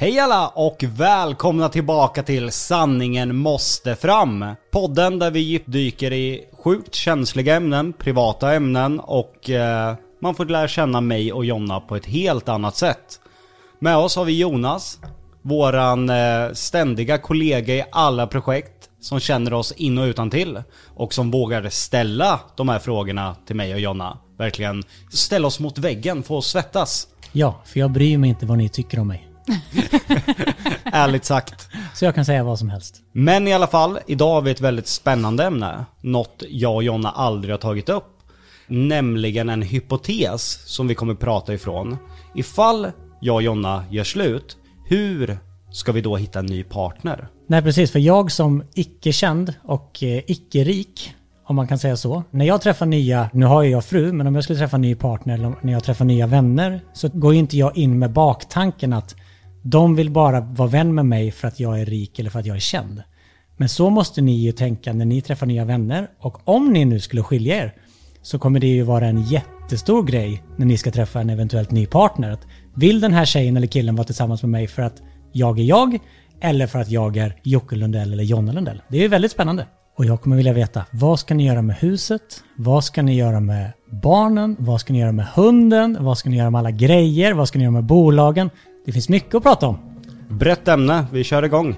Hej alla och välkomna tillbaka till Sanningen måste fram. Podden där vi djupdyker i sjukt känsliga ämnen, privata ämnen och eh, man får lära känna mig och Jonna på ett helt annat sätt. Med oss har vi Jonas, våran eh, ständiga kollega i alla projekt som känner oss in och utan till och som vågar ställa de här frågorna till mig och Jonna. Verkligen ställa oss mot väggen, få oss svettas. Ja, för jag bryr mig inte vad ni tycker om mig. Ärligt sagt. Så jag kan säga vad som helst. Men i alla fall, idag har vi ett väldigt spännande ämne. Något jag och Jonna aldrig har tagit upp. Nämligen en hypotes som vi kommer prata ifrån. Ifall jag och Jonna gör slut, hur ska vi då hitta en ny partner? Nej, precis. För jag som icke-känd och eh, icke-rik, om man kan säga så. När jag träffar nya, nu har ju jag fru, men om jag skulle träffa en ny partner eller när jag träffar nya vänner så går ju inte jag in med baktanken att de vill bara vara vän med mig för att jag är rik eller för att jag är känd. Men så måste ni ju tänka när ni träffar nya vänner. Och om ni nu skulle skilja er så kommer det ju vara en jättestor grej när ni ska träffa en eventuellt ny partner. Att vill den här tjejen eller killen vara tillsammans med mig för att jag är jag eller för att jag är Jocke Lundell eller Jonna Lundell? Det är ju väldigt spännande. Och jag kommer vilja veta, vad ska ni göra med huset? Vad ska ni göra med barnen? Vad ska ni göra med hunden? Vad ska ni göra med alla grejer? Vad ska ni göra med bolagen? Det finns mycket att prata om. Brett ämne, vi kör igång.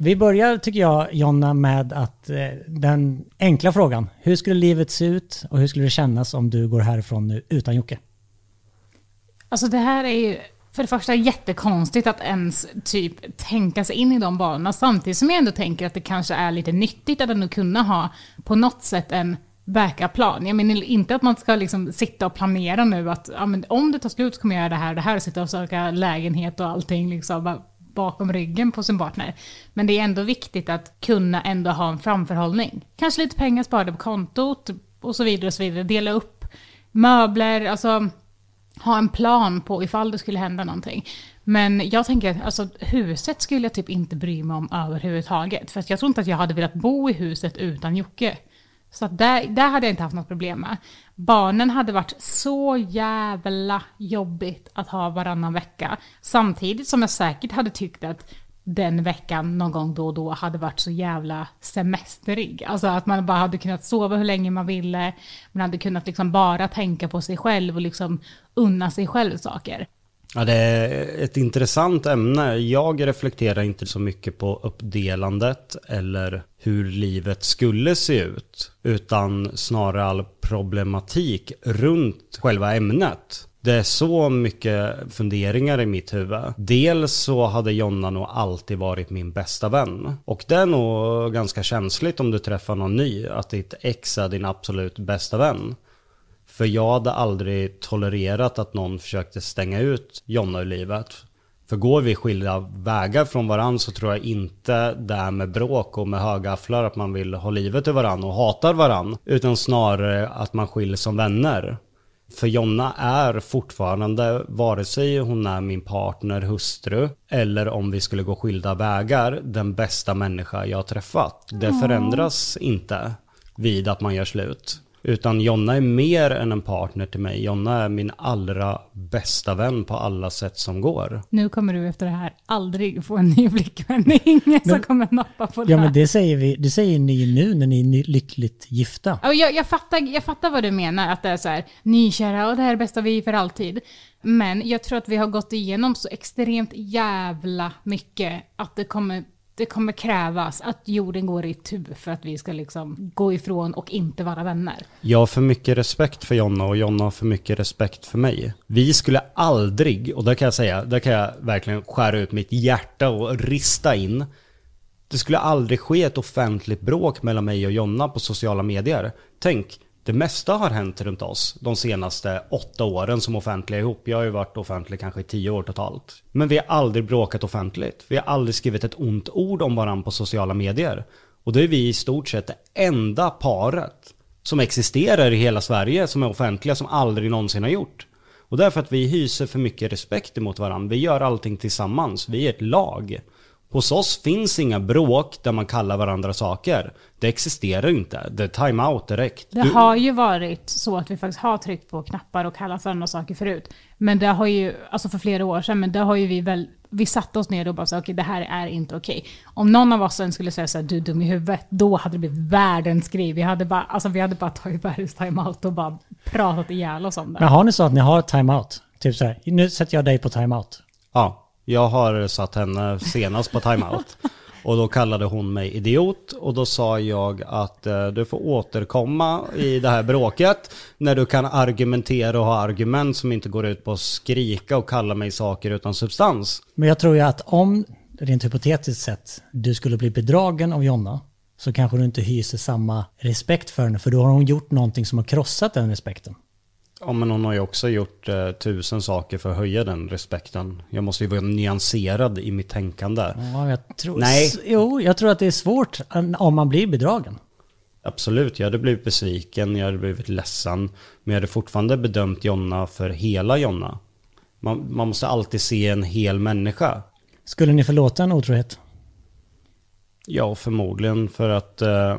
Vi börjar, tycker jag, Jonna, med att eh, den enkla frågan. Hur skulle livet se ut och hur skulle det kännas om du går härifrån nu utan Jocke? Alltså det här är ju för det första jättekonstigt att ens typ tänka sig in i de banorna samtidigt som jag ändå tänker att det kanske är lite nyttigt att ändå kunna ha på något sätt en backup-plan. Jag menar inte att man ska liksom sitta och planera nu att ja, men om det tar slut så kommer jag göra det här och det här och sitta och söka lägenhet och allting liksom bara bakom ryggen på sin partner. Men det är ändå viktigt att kunna ändå ha en framförhållning. Kanske lite pengar sparade på kontot och så vidare och så vidare. Dela upp möbler, alltså ha en plan på ifall det skulle hända någonting. Men jag tänker att alltså, huset skulle jag typ inte bry mig om överhuvudtaget. För att jag tror inte att jag hade velat bo i huset utan Jocke. Så att där, där hade jag inte haft något problem med. Barnen hade varit så jävla jobbigt att ha varannan vecka. Samtidigt som jag säkert hade tyckt att den veckan någon gång då och då hade varit så jävla semesterig. Alltså att man bara hade kunnat sova hur länge man ville, man hade kunnat liksom bara tänka på sig själv och liksom unna sig själv saker. Ja, det är ett intressant ämne. Jag reflekterar inte så mycket på uppdelandet eller hur livet skulle se ut, utan snarare all problematik runt själva ämnet. Det är så mycket funderingar i mitt huvud. Dels så hade Jonna nog alltid varit min bästa vän. Och det är nog ganska känsligt om du träffar någon ny, att ditt ex är din absolut bästa vän. För jag hade aldrig tolererat att någon försökte stänga ut Jonna ur livet. För går vi skilda vägar från varandra så tror jag inte det är med bråk och med högafflar att man vill ha livet ur varandra och hatar varandra. Utan snarare att man skiljer som vänner. För Jonna är fortfarande, vare sig hon är min partner, hustru, eller om vi skulle gå skilda vägar, den bästa människa jag har träffat. Det förändras inte vid att man gör slut. Utan Jonna är mer än en partner till mig. Jonna är min allra bästa vän på alla sätt som går. Nu kommer du efter det här aldrig få en ny flickvän. Det är ingen som kommer nappa på det Ja, här. men det säger, vi, det säger ni nu när ni är lyckligt gifta. Ja, Jag, jag, fattar, jag fattar vad du menar, att det är så här nykära och det här är det bästa vi för alltid. Men jag tror att vi har gått igenom så extremt jävla mycket att det kommer, det kommer krävas att jorden går i tu för att vi ska liksom gå ifrån och inte vara vänner. Jag har för mycket respekt för Jonna och Jonna har för mycket respekt för mig. Vi skulle aldrig, och där kan jag säga, där kan jag verkligen skära ut mitt hjärta och rista in. Det skulle aldrig ske ett offentligt bråk mellan mig och Jonna på sociala medier. Tänk, det mesta har hänt runt oss de senaste åtta åren som offentliga ihop. Jag har ju varit offentlig kanske i tio år totalt. Men vi har aldrig bråkat offentligt. Vi har aldrig skrivit ett ont ord om varandra på sociala medier. Och då är vi i stort sett det enda paret som existerar i hela Sverige som är offentliga som aldrig någonsin har gjort. Och det är för att vi hyser för mycket respekt emot varandra. Vi gör allting tillsammans. Vi är ett lag. Hos oss finns inga bråk där man kallar varandra saker. Det existerar inte. Det är time-out direkt. Det Du- har ju varit så att vi faktiskt har tryckt på knappar och kallat för andra saker förut. Men det har ju, alltså för flera år sedan, men det har ju vi väl, vi satte oss ner och bara sa okej det här är inte okej. Om någon av oss sen skulle säga såhär, du är dum i huvudet, då hade det blivit världens grej. Vi hade bara, alltså vi hade bara tagit världens time-out och bara pratat ihjäl oss om det. Men har ni så att ni har timeout? Typ så här, nu sätter jag dig på timeout. Ja, jag har satt henne senast på timeout. Och då kallade hon mig idiot och då sa jag att eh, du får återkomma i det här bråket när du kan argumentera och ha argument som inte går ut på att skrika och kalla mig saker utan substans. Men jag tror ju att om, rent hypotetiskt sett, du skulle bli bedragen av Jonna, så kanske du inte hyser samma respekt för henne, för då har hon gjort någonting som har krossat den respekten. Ja men hon har ju också gjort eh, tusen saker för att höja den respekten. Jag måste ju vara nyanserad i mitt tänkande. Ja, jag tror... Nej. Jo, jag tror att det är svårt om man blir bedragen. Absolut, jag hade blivit besviken, jag hade blivit ledsen. Men jag hade fortfarande bedömt Jonna för hela Jonna. Man, man måste alltid se en hel människa. Skulle ni förlåta en otrohet? Ja, förmodligen för att eh,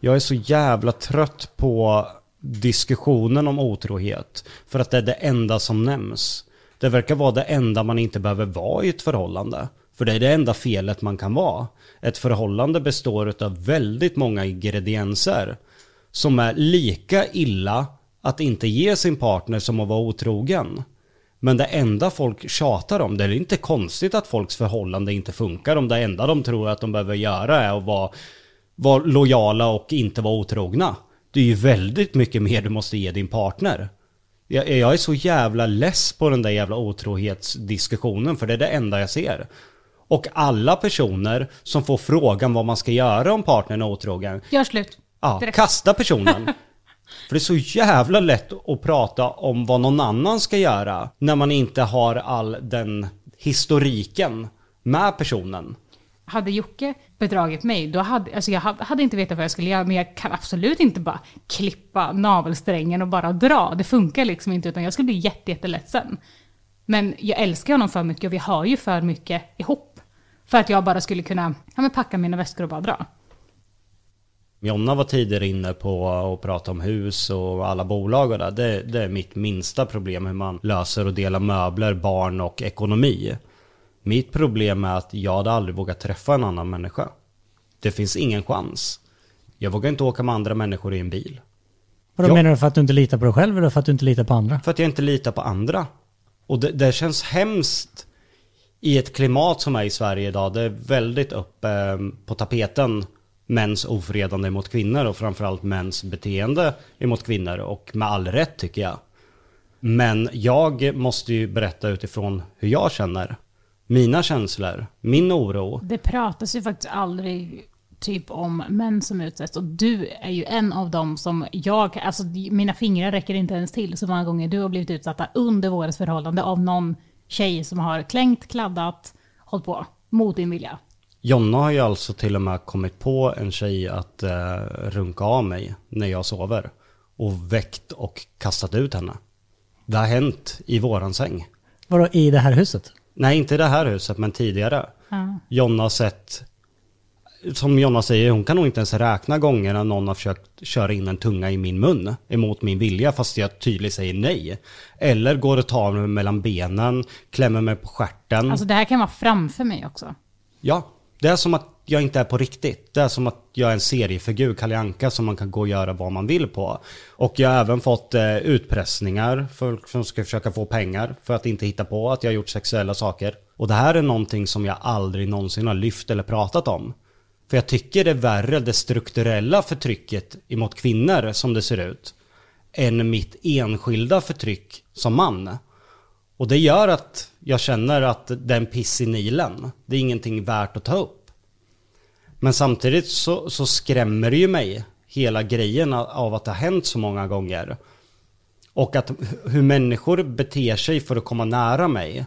jag är så jävla trött på diskussionen om otrohet. För att det är det enda som nämns. Det verkar vara det enda man inte behöver vara i ett förhållande. För det är det enda felet man kan vara. Ett förhållande består av väldigt många ingredienser. Som är lika illa att inte ge sin partner som att vara otrogen. Men det enda folk tjatar om, det är inte konstigt att folks förhållande inte funkar om det enda de tror att de behöver göra är att vara, vara lojala och inte vara otrogna. Det är ju väldigt mycket mer du måste ge din partner. Jag, jag är så jävla less på den där jävla otrohetsdiskussionen för det är det enda jag ser. Och alla personer som får frågan vad man ska göra om partnern är otrogen, Gör slut. Ja, Direkt. kasta personen. För det är så jävla lätt att prata om vad någon annan ska göra när man inte har all den historiken med personen. Hade Jocke bedragit mig, då hade, alltså jag hade inte vetat vad jag skulle göra, men jag kan absolut inte bara klippa navelsträngen och bara dra. Det funkar liksom inte, utan jag skulle bli jätte, jätteledsen. Men jag älskar honom för mycket och vi har ju för mycket ihop. För att jag bara skulle kunna ja, men packa mina väskor och bara dra. Jonna var tidigare inne på att prata om hus och alla bolag och det. Det är mitt minsta problem hur man löser och delar möbler, barn och ekonomi. Mitt problem är att jag hade aldrig vågat träffa en annan människa. Det finns ingen chans. Jag vågar inte åka med andra människor i en bil. Och då Ja. menar du för att du inte litar på dig själv eller för att du inte litar på andra? För att jag inte litar på andra. Och det, det känns hemskt i ett klimat som är i Sverige idag. Det är väldigt uppe eh, på tapeten mäns ofredande mot kvinnor och framförallt mäns beteende emot kvinnor. Och med all rätt tycker jag. Men jag måste ju berätta utifrån hur jag känner. Mina känslor, min oro. Det pratas ju faktiskt aldrig typ om män som utsätts och du är ju en av dem som jag, alltså mina fingrar räcker inte ens till så många gånger du har blivit utsatta under vårt förhållande av någon tjej som har klängt, kladdat, hållit på mot din vilja. Jonna har ju alltså till och med kommit på en tjej att eh, runka av mig när jag sover. Och väckt och kastat ut henne. Det har hänt i våran säng. Vadå, i det här huset? Nej, inte i det här huset, men tidigare. Ja. Jonna har sett, som Jonna säger, hon kan nog inte ens räkna gångerna någon har försökt köra in en tunga i min mun emot min vilja fast jag tydligt säger nej. Eller går och tar mig mellan benen, klämmer mig på stjärten. Alltså det här kan vara framför mig också. Ja, det är som att jag inte är på riktigt. Det är som att jag är en seriefigur, Kalle Anka, som man kan gå och göra vad man vill på. Och jag har även fått eh, utpressningar, folk som ska försöka få pengar för att inte hitta på att jag har gjort sexuella saker. Och det här är någonting som jag aldrig någonsin har lyft eller pratat om. För jag tycker det är värre, det strukturella förtrycket emot kvinnor som det ser ut, än mitt enskilda förtryck som man. Och det gör att jag känner att den piss i Nilen. Det är ingenting värt att ta upp. Men samtidigt så, så skrämmer det ju mig hela grejen av att det har hänt så många gånger. Och att hur människor beter sig för att komma nära mig.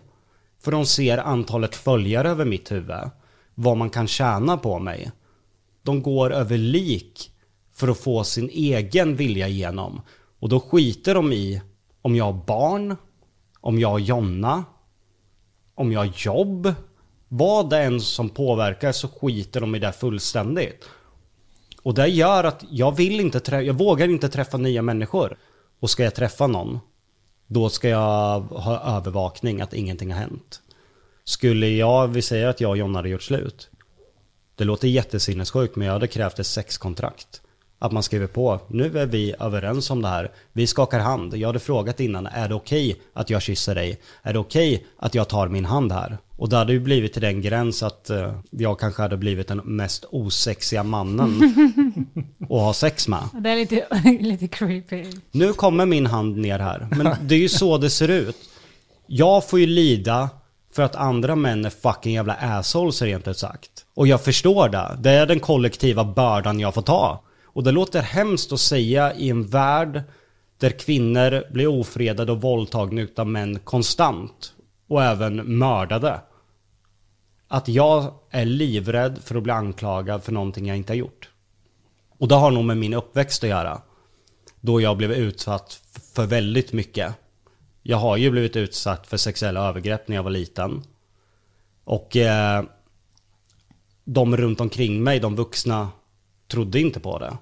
För de ser antalet följare över mitt huvud. Vad man kan tjäna på mig. De går över lik för att få sin egen vilja igenom. Och då skiter de i om jag har barn, om jag har Jonna, om jag har jobb. Vad det än som påverkar så skiter de i det fullständigt. Och det gör att jag vill inte träffa, jag vågar inte träffa nya människor. Och ska jag träffa någon, då ska jag ha övervakning att ingenting har hänt. Skulle jag, vi säger att jag och Jonna hade gjort slut. Det låter jättesinnessjukt men jag hade krävt ett sexkontrakt. Att man skriver på, nu är vi överens om det här. Vi skakar hand. Jag hade frågat innan, är det okej okay att jag kysser dig? Är det okej okay att jag tar min hand här? Och det hade ju blivit till den gräns att uh, jag kanske hade blivit den mest osexiga mannen att ha sex med. Det är lite, lite creepy. Nu kommer min hand ner här. Men det är ju så det ser ut. Jag får ju lida för att andra män är fucking jävla assholes rent ut sagt. Och jag förstår det. Det är den kollektiva bördan jag får ta. Och det låter hemskt att säga i en värld där kvinnor blir ofredade och våldtagna utav män konstant. Och även mördade. Att jag är livrädd för att bli anklagad för någonting jag inte har gjort. Och det har nog med min uppväxt att göra. Då jag blev utsatt för väldigt mycket. Jag har ju blivit utsatt för sexuella övergrepp när jag var liten. Och eh, de runt omkring mig, de vuxna, trodde inte på det.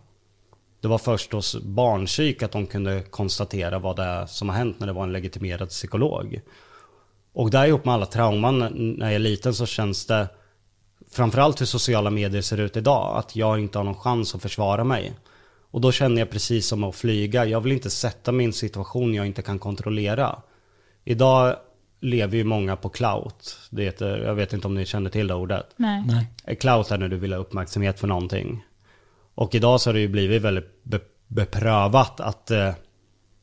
Det var först hos barnpsyk att de kunde konstatera vad det är som har hänt när det var en legitimerad psykolog. Och där ihop med alla trauman när jag är liten så känns det framförallt hur sociala medier ser ut idag, att jag inte har någon chans att försvara mig. Och då känner jag precis som att flyga, jag vill inte sätta mig i en situation jag inte kan kontrollera. Idag lever ju många på clout. Det heter, jag vet inte om ni känner till det ordet. Nej. Nej. Clout är när du vill ha uppmärksamhet för någonting. Och idag så har det ju blivit väldigt be beprövat att eh,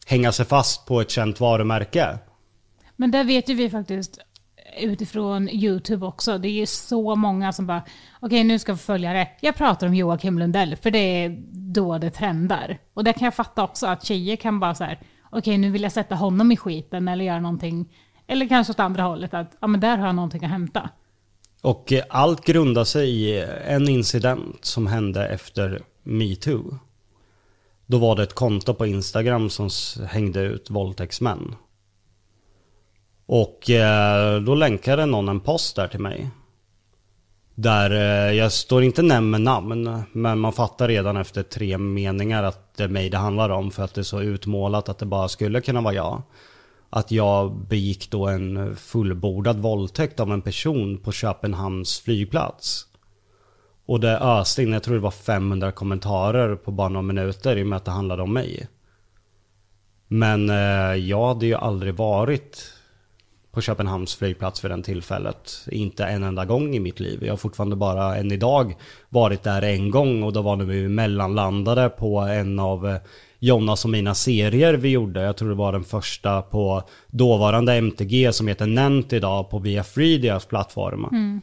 hänga sig fast på ett känt varumärke. Men där vet ju vi faktiskt utifrån YouTube också. Det är ju så många som bara, okej okay, nu ska vi följa det. Jag pratar om Joakim Lundell, för det är då det trendar. Och där kan jag fatta också att tjejer kan bara så här, okej okay, nu vill jag sätta honom i skiten eller göra någonting. Eller kanske åt andra hållet, att ja men där har jag någonting att hämta. Och eh, allt grundar sig i en incident som hände efter metoo. Då var det ett konto på Instagram som hängde ut våldtäktsmän. Och eh, då länkade någon en post där till mig. Där eh, jag står inte nämnd med namn, men man fattar redan efter tre meningar att det är mig det handlar om. För att det är så utmålat att det bara skulle kunna vara jag att jag begick då en fullbordad våldtäkt av en person på Köpenhamns flygplats. Och det öste in, jag tror det var 500 kommentarer på bara några minuter i och med att det handlade om mig. Men eh, jag hade ju aldrig varit på Köpenhamns flygplats för den tillfället. Inte en enda gång i mitt liv. Jag har fortfarande bara än idag varit där en gång och då var när vi mellanlandade på en av eh, Jonas och mina serier vi gjorde. Jag tror det var den första på dåvarande MTG som heter Nent idag på Via Free, deras plattform. Mm.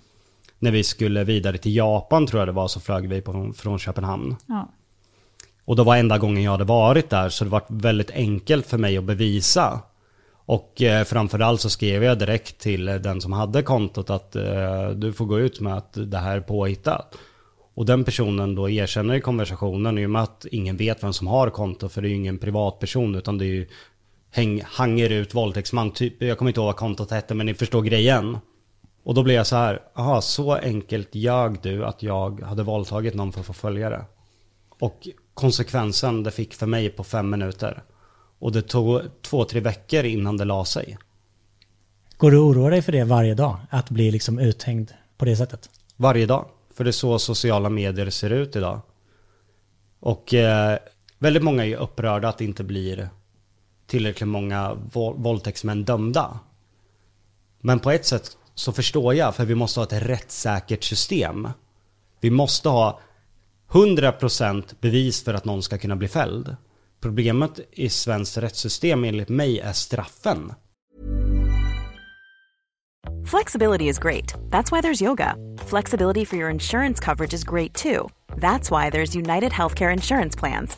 När vi skulle vidare till Japan tror jag det var så flög vi på, från Köpenhamn. Ja. Och det var enda gången jag hade varit där så det var väldigt enkelt för mig att bevisa. Och eh, framförallt så skrev jag direkt till den som hade kontot att eh, du får gå ut med att det här är påhittat. Och den personen då erkänner i konversationen i och med att ingen vet vem som har konto för det är ju ingen privatperson utan det är ju häng, hanger ut våldtäktsman, typ, jag kommer inte ihåg vad kontot hette men ni förstår grejen. Och då blev jag så här, jaha så enkelt ljög du att jag hade våldtagit någon för att få följa det. Och konsekvensen det fick för mig på fem minuter. Och det tog två, tre veckor innan det la sig. Går du och oroar dig för det varje dag? Att bli liksom uthängd på det sättet? Varje dag. För det är så sociala medier ser ut idag. Och eh, väldigt många är ju upprörda att det inte blir tillräckligt många våldtäktsmän dömda. Men på ett sätt så förstår jag, för vi måste ha ett rättssäkert system. Vi måste ha 100% bevis för att någon ska kunna bli fälld. Problemet i svenskt rättssystem enligt mig är straffen. Flexibility is great. That's why there's yoga. Flexibility for your insurance coverage is great too. That's why there's United Healthcare Insurance Plans.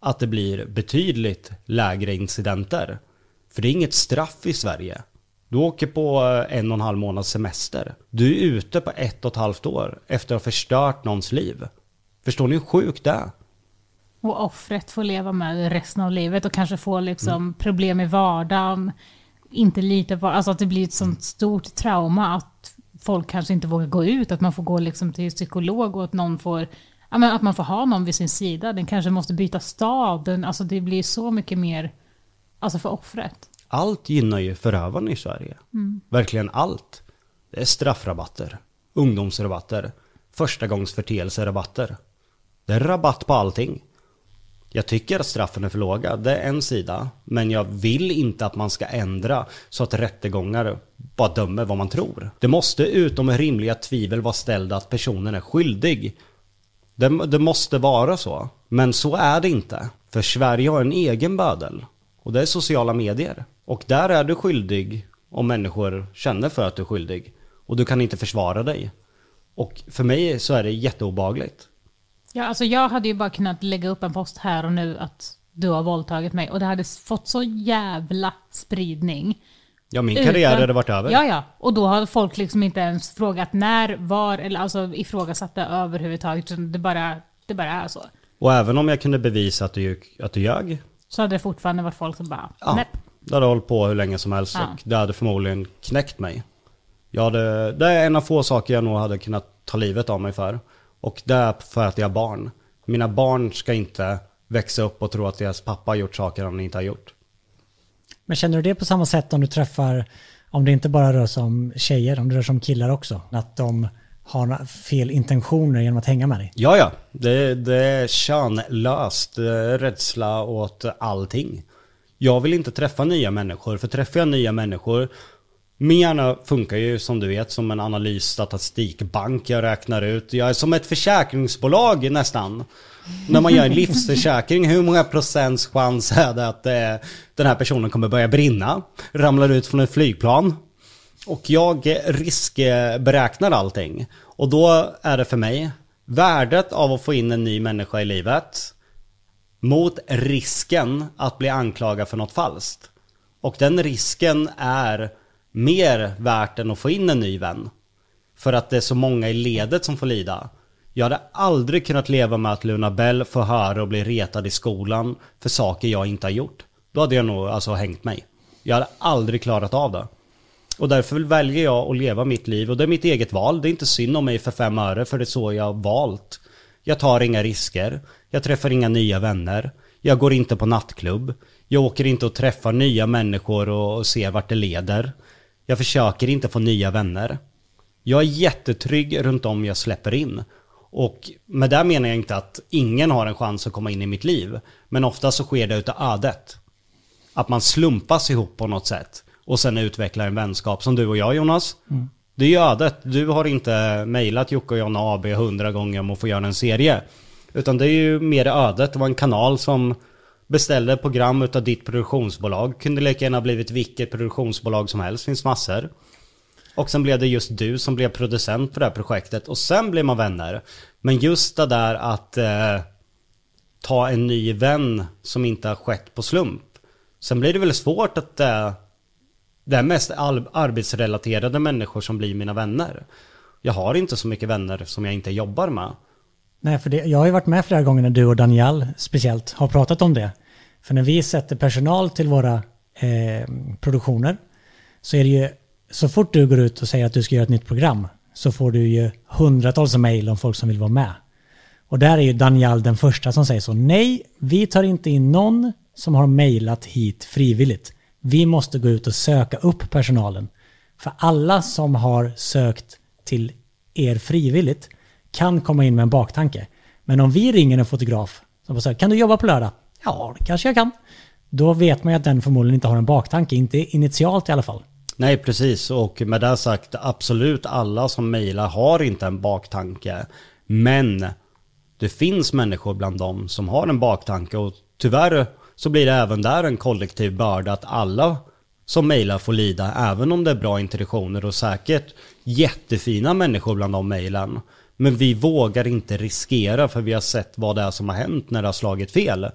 att det blir betydligt lägre incidenter. För det är inget straff i Sverige. Du åker på en och en halv månads semester. Du är ute på ett och ett halvt år efter att ha förstört någons liv. Förstår ni hur sjukt det är? Och offret får leva med resten av livet och kanske få liksom problem i vardagen. Inte lite på, alltså att det blir ett sånt stort trauma att folk kanske inte vågar gå ut, att man får gå liksom till psykolog och att någon får Ja, men att man får ha någon vid sin sida. Den kanske måste byta stad. Den, alltså det blir så mycket mer alltså för offret. Allt gynnar ju förövaren i Sverige. Verkligen allt. Det är straffrabatter, ungdomsrabatter, förstagångsförteelserabatter. Det är rabatt på allting. Jag tycker att straffen är för låga, det är en sida. Men jag vill inte att man ska ändra så att rättegångar bara dömer vad man tror. Det måste utom rimliga tvivel vara ställda att personen är skyldig. Det, det måste vara så. Men så är det inte. För Sverige har en egen bödel. Och det är sociala medier. Och där är du skyldig om människor känner för att du är skyldig. Och du kan inte försvara dig. Och för mig så är det jätteobagligt. Ja, alltså jag hade ju bara kunnat lägga upp en post här och nu att du har våldtagit mig och det hade fått så jävla spridning. Ja, min karriär Utan- hade varit över. Ja, ja. Och då har folk liksom inte ens frågat när, var eller alltså ifrågasatt överhuvudtaget. Det bara, det bara är så. Och även om jag kunde bevisa att du, att du ljög. Så hade det fortfarande varit folk som bara, Ja, nej. det hade hållit på hur länge som helst Ja. och det hade förmodligen knäckt mig. Jag hade, det är en av få saker jag nog hade kunnat ta livet av mig för. Och det är för att jag har barn. Mina barn ska inte växa upp och tro att deras pappa har gjort saker han inte har gjort. Men känner du det på samma sätt om du träffar, om det inte bara rör sig om tjejer, om det rör sig om killar också? Att de har fel intentioner genom att hänga med dig? Ja, ja. Det, det är könlöst. Rädsla åt allting. Jag vill inte träffa nya människor, för träffar jag nya människor min hjärna funkar ju som du vet som en analysstatistikbank. Jag räknar ut. Jag är som ett försäkringsbolag nästan. När man gör en livsförsäkring, hur många procents chans är det att eh, den här personen kommer börja brinna? Ramlar ut från ett flygplan? Och jag riskberäknar allting. Och då är det för mig värdet av att få in en ny människa i livet mot risken att bli anklagad för något falskt. Och den risken är mer värt än att få in en ny vän. För att det är så många i ledet som får lida. Jag hade aldrig kunnat leva med att Luna Bell får höra och bli retad i skolan för saker jag inte har gjort. Då hade jag nog alltså hängt mig. Jag hade aldrig klarat av det. Och därför väljer jag att leva mitt liv och det är mitt eget val. Det är inte synd om mig för fem öre för det är så jag har valt. Jag tar inga risker. Jag träffar inga nya vänner. Jag går inte på nattklubb. Jag åker inte och träffar nya människor och ser vart det leder. Jag försöker inte få nya vänner. Jag är jättetrygg runt om jag släpper in. Och med det menar jag inte att ingen har en chans att komma in i mitt liv. Men ofta så sker det utav ödet. Att man slumpas ihop på något sätt. Och sen utvecklar en vänskap som du och jag Jonas. Det är ju ödet. Du har inte mejlat Jocke och Jonna AB hundra gånger om att få göra en serie. Utan det är ju mer ödet. Det var en kanal som beställde program utav ditt produktionsbolag. Kunde lika gärna blivit vilket produktionsbolag som helst. Finns massor. Och sen blev det just du som blev producent för det här projektet. Och sen blev man vänner. Men just det där att eh, ta en ny vän som inte har skett på slump. Sen blir det väl svårt att eh, det är mest arbetsrelaterade människor som blir mina vänner. jag har inte så mycket vänner som jag inte jobbar med. Nej, för det, jag har ju varit med flera gånger när du och Daniel speciellt har pratat om det. För när vi sätter personal till våra eh, produktioner så är det ju så fort du går ut och säger att du ska göra ett nytt program så får du ju hundratals mejl om folk som vill vara med. Och där är ju Daniel den första som säger så. Nej, vi tar inte in någon som har mejlat hit frivilligt. Vi måste gå ut och söka upp personalen. För alla som har sökt till er frivilligt kan komma in med en baktanke. Men om vi ringer en fotograf som säger kan du jobba på lördag? Ja, det kanske jag kan. Då vet man ju att den förmodligen inte har en baktanke, inte initialt i alla fall. Nej, precis. Och med det sagt, absolut alla som mejlar har inte en baktanke. Men det finns människor bland dem som har en baktanke och tyvärr så blir det även där en kollektiv börda att alla som mejlar får lida, även om det är bra intentioner och säkert jättefina människor bland de mejlen. Men vi vågar inte riskera för vi har sett vad det är som har hänt när det har slagit fel.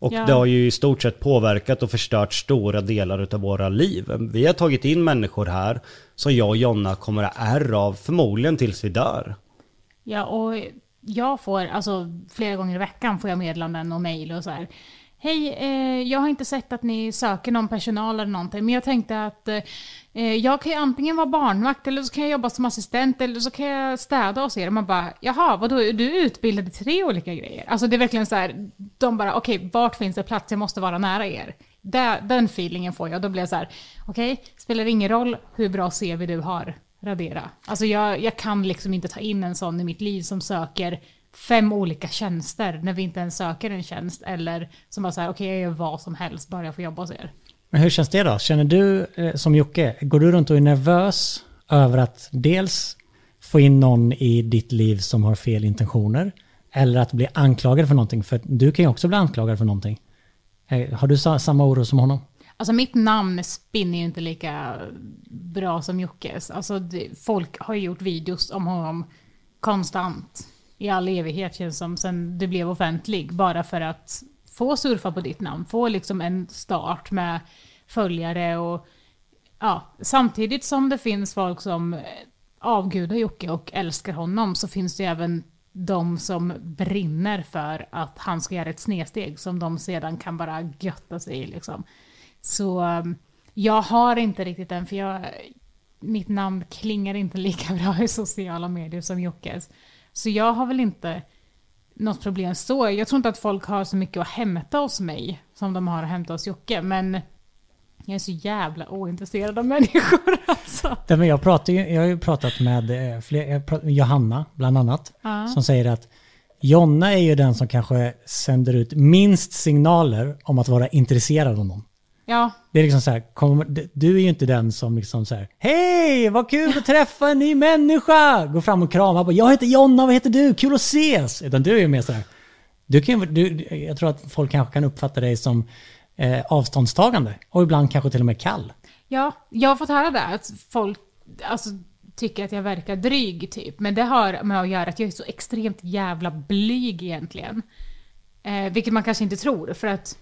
Och Ja. det har ju i stort sett påverkat och förstört stora delar av våra liv. Vi har tagit in människor här som jag och Jonna kommer att ärr av förmodligen tills vi dör. Ja, och jag får, alltså flera gånger i veckan får jag meddelanden och mejl och så här. Hej, eh, jag har inte sett att ni söker någon personal eller någonting, men jag tänkte att eh, eh, jag kan ju antingen vara barnvakt eller så kan jag jobba som assistent eller så kan jag städa hos er. Och man bara, jaha, vadå, är du utbildad i tre olika grejer? Alltså det är verkligen så här, de bara, okej, vart finns det plats? Jag måste vara nära er. Det, den feelingen får jag. Då blir jag så här, okej, spelar ingen roll hur bra CV du har, radera. Alltså jag, jag kan liksom inte ta in en sån i mitt liv som söker fem olika tjänster när vi inte ens söker en tjänst. Eller som bara säger okej jag gör vad som helst bara jag får jobba hos er. Men hur känns det då? Känner du eh, som Jocke, går du runt och är nervös över att dels få in någon i ditt liv som har fel intentioner eller att bli anklagad för någonting? För du kan ju också bli anklagad för någonting. Eh, Har du sa- samma oro som honom? Alltså mitt namn spinner ju inte lika bra som Jockes. Alltså folk har ju gjort videos om honom konstant. I all evighet känns som sen du blev offentlig. Bara för att få surfa på ditt namn. Få liksom en start med följare och ja, samtidigt som det finns folk som avgudar Jocke och älskar honom så finns det ju även de som brinner för att han ska göra ett snedsteg som de sedan kan bara götta sig i liksom. Så um, jag har inte riktigt den, för jag, mitt namn klingar inte lika bra i sociala medier som Jockes. Så jag har väl inte något problem så. Jag tror inte att folk har så mycket att hämta hos mig som de har att hämta hos Jocke, men jag är så jävla ointresserad av människor alltså. Nej, men jag, pratar ju, jag har ju pratat med eh, fler, pratar med Johanna bland annat. Som säger att Jonna är ju den som kanske sänder ut minst signaler om att vara intresserad av någon. Ja, Det är liksom så här, kom, du är ju inte den som liksom så här, hej vad kul att träffa en ny människa! Går fram och kramar, bara, jag heter Jonna, vad heter du? Kul att ses! Utan du är ju mer så här, du kan, du, jag tror att folk kanske kan uppfatta dig som eh, avståndstagande och ibland kanske till och med kall. Ja, jag har fått höra det, att folk alltså, tycker att jag verkar dryg typ. Men det har med att göra att jag är så extremt jävla blyg egentligen. Eh, vilket man kanske inte tror, för att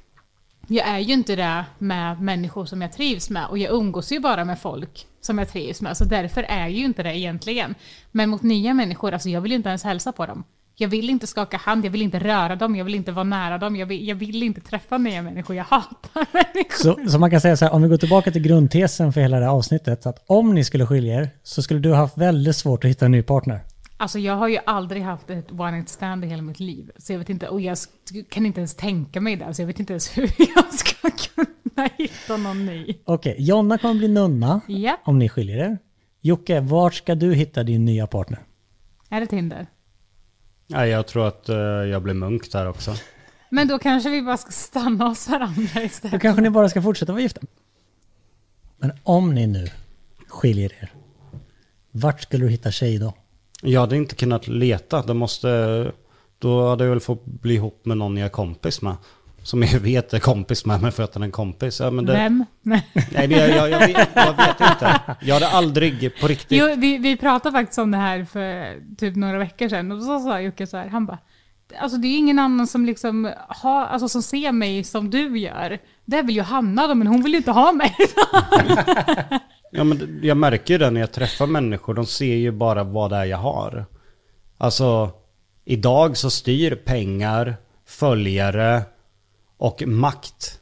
jag är ju inte det med människor som jag trivs med och jag umgås ju bara med folk som jag trivs med. Så därför är jag ju inte det egentligen. Men mot nya människor, alltså jag vill ju inte ens hälsa på dem. Jag vill inte skaka hand, jag vill inte röra dem, jag vill inte vara nära dem, jag vill, jag vill inte träffa nya människor, jag hatar människor. Så, så man kan säga så här, om vi går tillbaka till grundtesen för hela det här avsnittet, att om ni skulle skilja er så skulle du ha haft väldigt svårt att hitta en ny partner. Alltså jag har ju aldrig haft ett one night stand i hela mitt liv. Så jag vet inte, och jag kan inte ens tänka mig det. Så jag vet inte ens hur jag ska kunna hitta någon ny. Okej, Jonna kommer bli nunna Ja, om ni skiljer er. Jocke, vart ska du hitta din nya partner? är det Tinder? Nej, jag tror att eh, jag blir munk där också. Men då kanske vi bara ska stanna hos varandra Då istället. kanske ni bara ska fortsätta vara gifta. Men om ni nu skiljer er, vart skulle du hitta tjej då? Jag hade inte kunnat leta. Det måste... Då hade jag väl fått bli ihop med någon jag är kompis med. Som jag vet är kompis med mig för att han är en kompis. Ja, men det, Vem? Nej. Det, jag, jag, vet, jag vet inte. Jag hade aldrig på riktigt... Jo, vi, vi pratade faktiskt om det här för typ några veckor sedan. Och så sa Jocke så här, han bara, alltså det är ingen annan som liksom har, alltså som ser mig som du gör. Det är väl Johanna då, men hon vill ju inte ha mig. Ja men jag märker ju det när jag träffar människor. De ser ju bara vad det är jag har. Alltså, idag så styr pengar, följare och makt.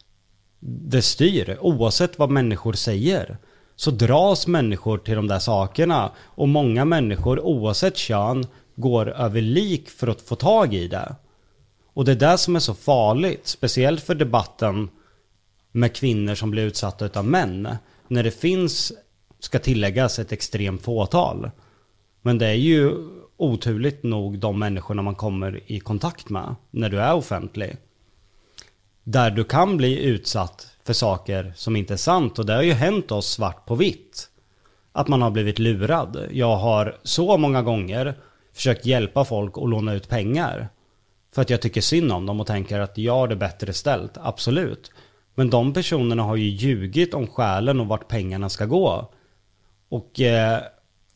Det styr, oavsett vad människor säger. Så dras människor till de där sakerna. Och många människor, oavsett kön, går över lik för att få tag i det. Och det är det som är så farligt, speciellt för debatten med kvinnor som blir utsatta utav män. När det finns, ska tilläggas, ett extremt fåtal. Men det är ju oturligt nog de människorna man kommer i kontakt med när du är offentlig. Där du kan bli utsatt för saker som inte är sant och det har ju hänt oss svart på vitt. Att man har blivit lurad. Jag har så många gånger försökt hjälpa folk och låna ut pengar. För att jag tycker synd om dem och tänker att jag har det bättre ställt, absolut. Men de personerna har ju ljugit om själen och vart pengarna ska gå. Och eh,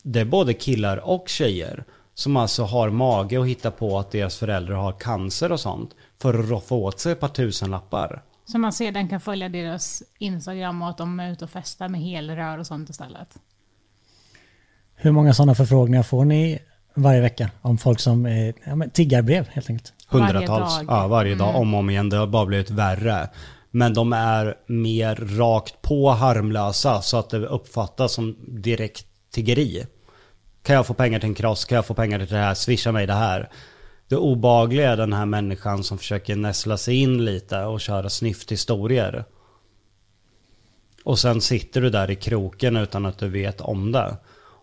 det är både killar och tjejer som alltså har mage att hitta på att deras föräldrar har cancer och sånt för att roffa åt sig ett par tusenlappar. Så man sedan kan följa deras Instagram och att de är ute och festar med helrör och sånt istället. Hur många sådana förfrågningar får ni varje vecka om folk som ja, tiggarbrev helt enkelt? Hundratals. Varje dag. Ja, varje dag. Om och om igen. Det har bara blivit värre. Men de är mer rakt på harmlösa så att det uppfattas som direkt tiggeri. Kan jag få pengar till en kross? Kan jag få pengar till det här? Swisha mig det här. Det obagliga är den här människan som försöker näsla sig in lite och köra snyfthistorier. Och sen sitter du där i kroken utan att du vet om det.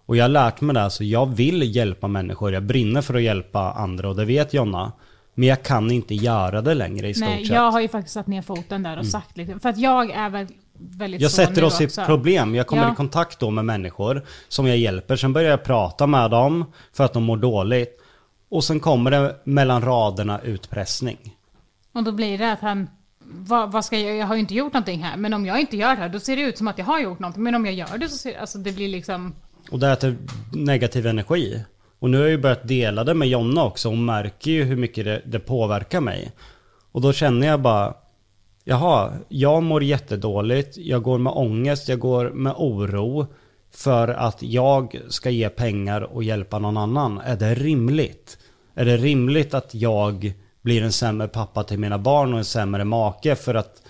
Och jag har lärt mig det, så jag vill hjälpa människor. Jag brinner för att hjälpa andra och det vet Jonna. Men jag kan inte göra det längre i stort Nej, sett. jag har ju faktiskt satt ner foten där och sagt lite. För att jag är väl väldigt Jag sätter oss i problem. Jag kommer Ja. i kontakt då med människor som jag hjälper. Sen börjar jag prata med dem för att de mår dåligt. Och sen kommer det mellan raderna utpressning. Och då blir det att han, vad, vad ska jag? Jag har ju inte gjort någonting här. Men om jag inte gör det här, då ser det ut som att jag har gjort någonting. Men om jag gör det så ser alltså det blir liksom... Och det äter negativ energi. Och nu har jag ju börjat dela det med Jonna också. Hon märker ju hur mycket det, det påverkar mig. Och då känner jag bara, jaha, jag mår jättedåligt. Jag går med ångest, jag går med oro. För att jag ska ge pengar och hjälpa någon annan. Är det rimligt? Är det rimligt att jag blir en sämre pappa till mina barn och en sämre make för att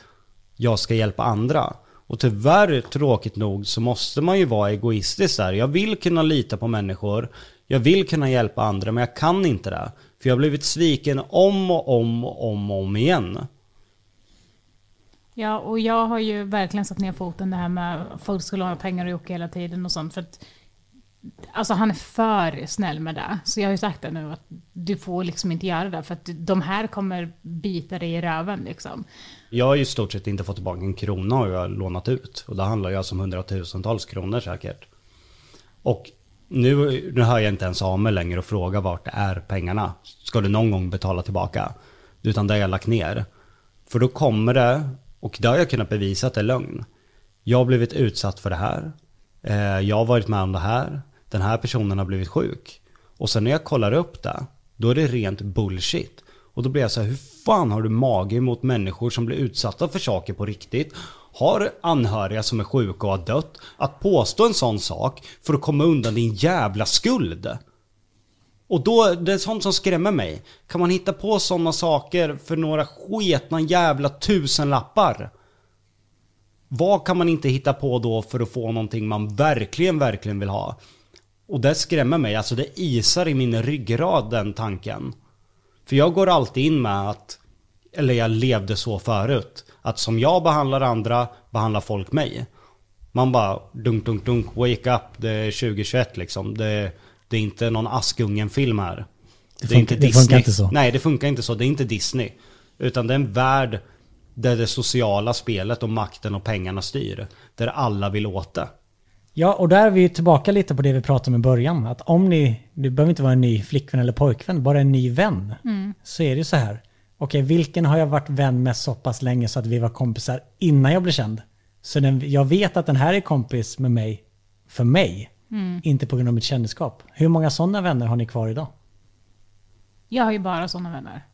jag ska hjälpa andra? Och tyvärr, tråkigt nog, så måste man ju vara egoistisk där. Jag vill kunna lita på människor. Jag vill kunna hjälpa andra, men jag kan inte det. För jag har blivit sviken om och om och om och om igen. Ja, och jag har ju verkligen satt ner foten det här med att folk ska låna pengar och Jocke hela tiden och sånt. För att, alltså han är för snäll med det. Så jag har ju sagt det nu att du får liksom inte göra det. För att de här kommer bita dig i röven liksom. Jag har ju i stort sett inte fått tillbaka en krona och jag har lånat ut. Och det handlar ju alltså om hundratusentals kronor säkert. Och nu, nu hör jag inte ens av mig längre och frågar vart är pengarna. Ska du någon gång betala tillbaka? Utan det har jag lagt ner. För då kommer det, och det har jag kunnat bevisa att det är lögn. Jag har blivit utsatt för det här. Eh, jag har varit med om det här. Den här personen har blivit sjuk. Och sen när jag kollar upp det, då är det rent bullshit. Och då blir jag så här, hur fan har du mage mot människor som blir utsatta för saker på riktigt? Har anhöriga som är sjuka och har dött? Att påstå en sån sak för att komma undan din jävla skuld? Och då, det är sånt som skrämmer mig. Kan man hitta på sådana saker för några sketna jävla tusenlappar? Vad kan man inte hitta på då för att få någonting man verkligen, verkligen vill ha? Och det skrämmer mig, alltså det isar i min ryggrad den tanken. För jag går alltid in med att, eller jag levde så förut, att som jag behandlar andra, behandlar folk mig. Man bara dunk, dunk, dunk, wake up, det är 2021 liksom. Det, det är inte någon Askungen-film här. Det funkar- det funkar inte så. Nej, det funkar inte så. Det är inte Disney. Utan det är en värld där det sociala spelet och makten och pengarna styr. Där alla vill åt det. Ja, och där är vi tillbaka lite på det vi pratade om i början. Att om ni, du behöver inte vara en ny flickvän eller pojkvän, bara en ny vän. Så är det så här. Okej, vilken har jag varit vän med så pass länge så att vi var kompisar innan jag blev känd? Så den, jag vet att den här är kompis med mig, för mig. Inte på grund av mitt kändisskap. Hur många sådana vänner har ni kvar idag? Jag har ju bara sådana vänner.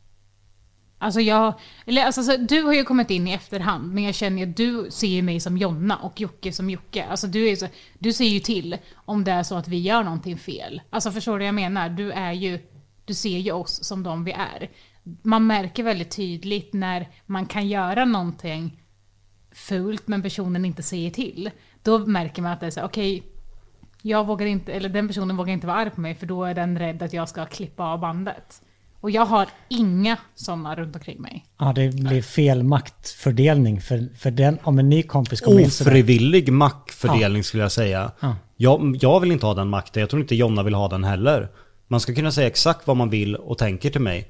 Alltså jag, eller alltså, så, du har ju kommit in i efterhand, men jag känner att du ser mig som Jonna och Jocke som Jocke. Alltså du, är så, du ser ju till om det är så att vi gör någonting fel. Alltså förstår du vad jag menar? Du är ju, du ser ju oss som de vi är. Man märker väldigt tydligt när man kan göra någonting fult men personen inte säger till. Då märker man att det är så här, okej, jag vågar inte, eller den personen vågar inte vara arg på mig för då är den rädd att jag ska klippa av bandet. Och jag har inga sådana runt omkring mig. Ja, det blir fel maktfördelning. För, för den, om en ny kompis kommer in sådär. Ofrivillig maktfördelning skulle jag säga. Ja. Jag, jag vill inte ha den makten, jag tror inte Jonna vill ha den heller. Man ska kunna säga exakt vad man vill och tänker till mig.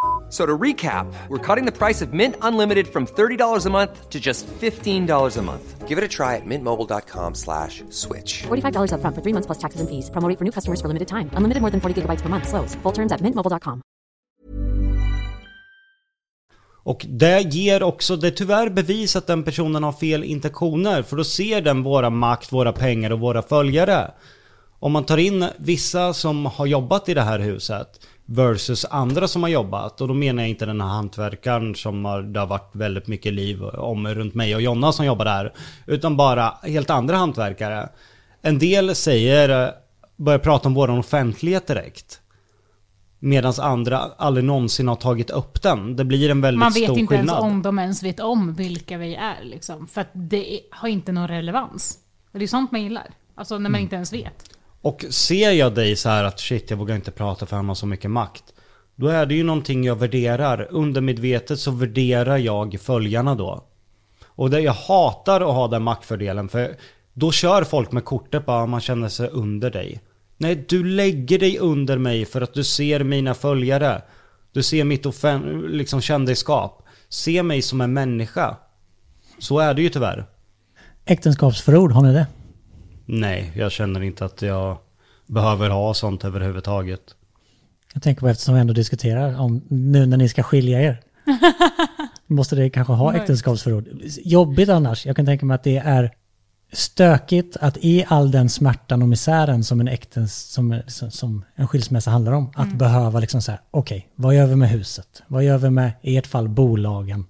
So to recap, we're cutting the price of Mint Unlimited from $30 a month to just $15 a month. Give it a try at mintmobile.com slash switch. $45 upfront for three months plus taxes and fees. Promo for new customers for limited time. Unlimited more than 40 gigabytes per month. Slows. Full terms at mintmobile.com. Och det ger också, det är tyvärr bevis att den personen har fel intentioner. För då ser den våra makt, våra pengar och våra följare. Om man tar in vissa som har jobbat i det här huset versus andra som har jobbat. Och då menar jag inte den här hantverkaren som har, det har varit väldigt mycket liv om runt mig och Jonna som jobbar där. Utan bara helt andra hantverkare. En del säger, börjar prata om våran offentlighet direkt. Medan andra aldrig någonsin har tagit upp den. Det blir en väldigt Man vet stor inte skillnad. ens om de ens vet om vilka vi är liksom. För att det har inte någon relevans. Och det är sånt man gillar. Alltså när man Mm. inte ens vet. Och ser jag dig så här att shit, jag vågar inte prata för han har så mycket makt. Då är det ju någonting jag värderar. Undermedvetet så värderar jag följarna då. Och det, jag hatar att ha den maktfördelen för då kör folk med kortet bara man känner sig under dig. Nej, du lägger dig under mig för att du ser mina följare. Du ser mitt offen- liksom kändisskap. Se mig som en människa. Så är det ju tyvärr. Äktenskapsförord, har ni det? Nej, jag känner inte att jag behöver ha sånt överhuvudtaget. Jag tänker på eftersom vi ändå diskuterar om nu när ni ska skilja er. Måste det kanske ha äktenskapsförord. Jobbigt annars. Jag kan tänka mig att det är stökigt att i all den smärtan och misären som en äktens, som, som, en skilsmässa handlar om, att behöva liksom så här, okej, vad gör vi med huset? Vad gör vi med, i ert fall, bolagen?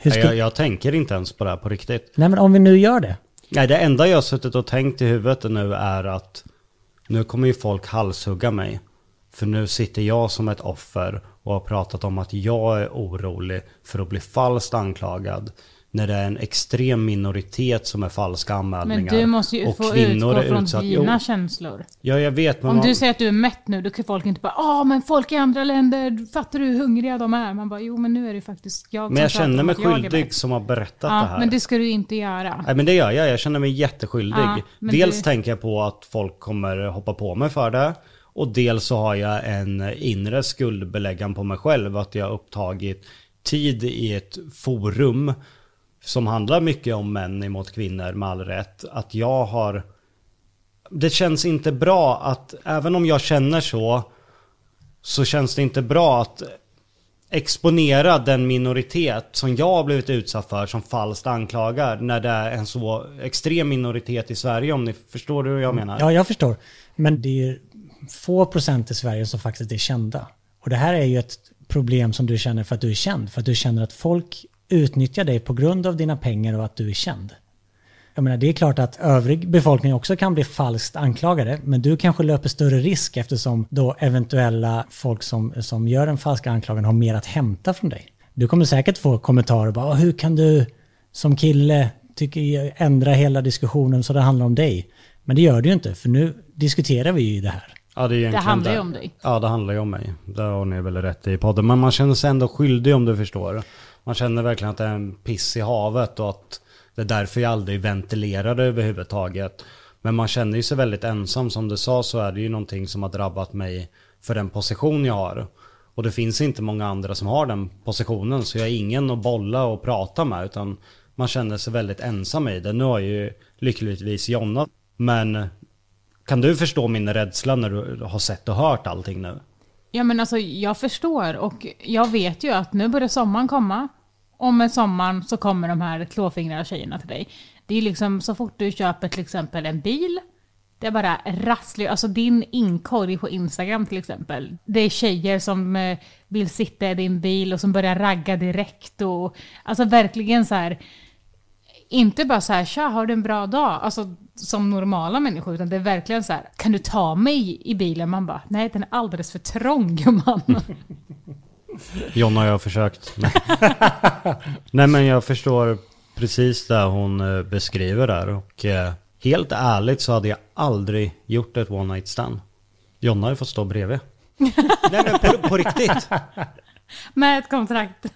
Ska, jag, jag tänker inte ens på det här på riktigt. Nej men om vi nu gör det. Nej, det enda jag har suttit och tänkt i huvudet nu är att nu kommer ju folk halshugga mig. För nu sitter jag som ett offer och har pratat om att jag är orolig för att bli falskt anklagad. När det är en extrem minoritet som är falska Men anmälningar. du måste ju och få kvinnor utgå från utsatt- dina Jo, känslor. Ja, jag vet. Men Om man- du säger att du är mätt nu, då kan folk inte bara ah men folk i andra länder, fattar du hur hungriga de är? Man bara jo men nu är det faktiskt jag men jag känner mig skyldig mätt." som har berättat det Ja, här. men det ska du inte göra. Nej men det gör jag, jag känner mig jätteskyldig. Ja, men dels du- tänker jag på att folk kommer hoppa på mig för det. Och dels så har jag en inre skuldbeläggan på mig själv att jag har upptagit tid i ett forum som handlar mycket om män emot kvinnor med all rätt. Att jag har... Det känns inte bra att, även om jag känner så, så känns det inte bra att exponera den minoritet som jag har blivit utsatt för som falskt anklagar när det är en så extrem minoritet i Sverige om ni förstår hur jag menar. Ja, jag förstår. Men det är få procent i Sverige som faktiskt är kända. Och det här är ju ett problem som du känner för att du är känd. För att du känner att folk utnyttjar dig på grund av dina pengar och att du är känd. Jag menar, det är klart att övrig befolkning också kan bli falskt anklagade, men du kanske löper större risk eftersom då eventuella folk som, som gör en falsk anklagan har mer att hämta från dig. Du kommer säkert få kommentarer bara, "Ah, hur kan du som kille tycker, ändra hela diskussionen så det handlar om dig? Men det gör det ju inte, för nu diskuterar vi ju det här. Ja, det, egentligen handlar ju om dig. Ja, det handlar ju om mig. Det har ni väl rätt i podden. Men man känner sig ändå skyldig om du förstår. Man känner verkligen att det är en piss i havet och att det är därför jag aldrig ventilerar det överhuvudtaget. Men man känner ju sig väldigt ensam. Som du sa så är det ju någonting som har drabbat mig för den position jag har. Och det finns inte många andra som har den positionen. Så jag är ingen att bolla och prata med. Utan man känner sig väldigt ensam i det. Nu har jag ju lyckligtvis Jonna. Men kan du förstå min rädsla när du har sett och hört allting nu? Ja men alltså jag förstår och jag vet ju att nu börjar sommaren komma. Och med sommaren så kommer de här klåfingriga tjejerna till dig. Det är liksom så fort du köper till exempel en bil, det är bara rasslig, Alltså din inkorg på Instagram till exempel. Det är tjejer som eh, vill sitta i din bil och som börjar ragga direkt och alltså verkligen så här. Inte bara så här, tja har du en bra dag? Alltså som normala människor, utan det är verkligen så här, kan du ta mig i bilen? Man bara, nej den är alldeles för trång gumman. Jonna har jag försökt. Nej. Nej men jag förstår precis det hon eh, beskriver där. Och eh, helt ärligt så hade jag aldrig gjort ett one night stand. Jonna har ju fått stå bredvid. Nej men på, på riktigt. Med ett kontrakt.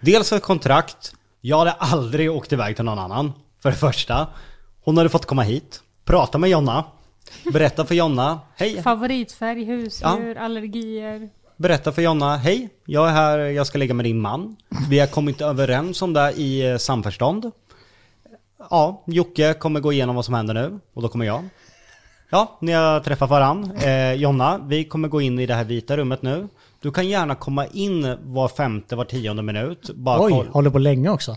Dels ett kontrakt. Jag hade aldrig åkt iväg till någon annan. För det första. Hon hade fått komma hit. Prata med Jonna. Berätta för Jonna. Hej. Favoritfärg, husdjur, allergier. Berätta för Jonna. Hej. Jag är här. Jag ska ligga med din man. Vi har kommit överens om det i eh, samförstånd. Ja, Jocke kommer gå igenom vad som händer nu. Och då kommer jag. Ja, ni har träffat varann. Eh, Jonna, vi kommer gå in i det här vita rummet nu. Du kan gärna komma in var femte, var tionde minut. Bara Oj, koll- håller på länge också.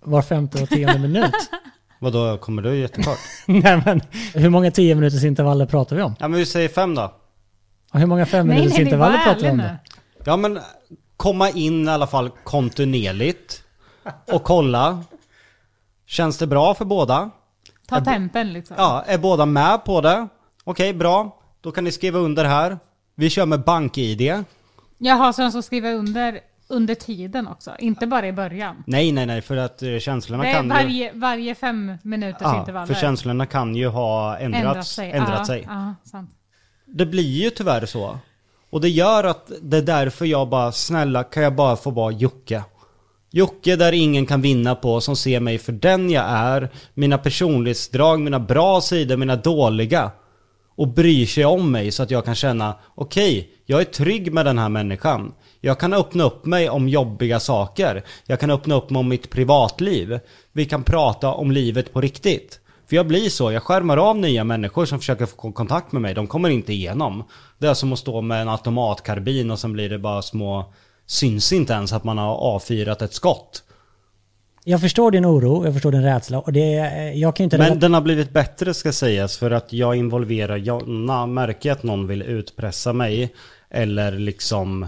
Var femte och tionde minut. Vadå, kommer du jättekort? Nej men, hur många tio minuters intervaller pratar vi om? Ja men vi säger fem då. Och hur många fem Nej, minuters nej, var intervaller pratar vi om då? Ja men komma in i alla fall kontinuerligt. Och kolla. Känns det bra för båda? Ta tempen liksom. Ja, är båda med på det? Okej, bra. Då kan ni skriva under här. Vi kör med bank-id. Jaha, så de ska skriva under under tiden också? Inte bara i början? Nej, nej, nej, för att eh, känslorna är kan ju... varje, varje fem minuters Ja, intervaller. för känslorna kan ju ha ändrats, ändrat sig. ändrat ja, sig. Ja, sant. Det blir ju tyvärr så. Och det gör att det är därför jag bara, snälla kan jag bara få vara Jocke? Jocke där ingen kan vinna på, som ser mig för den jag är, mina personlighetsdrag, mina bra sidor, mina dåliga. Och bryr sig om mig så att jag kan känna, okej, jag är trygg med den här människan. Jag kan öppna upp mig om jobbiga saker. Jag kan öppna upp mig om mitt privatliv. Vi kan prata om livet på riktigt. För jag blir så, jag skärmar av nya människor som försöker få kontakt med mig. De kommer inte igenom. Det är som att stå med en automatkarbin och sen blir det bara små... Syns inte ens att man har avfyrat ett skott. Jag förstår din oro, jag förstår din rädsla och det är, jag kan inte... Men den har blivit bättre ska sägas för att jag involverar Jonna. Märker jag att någon vill utpressa mig eller liksom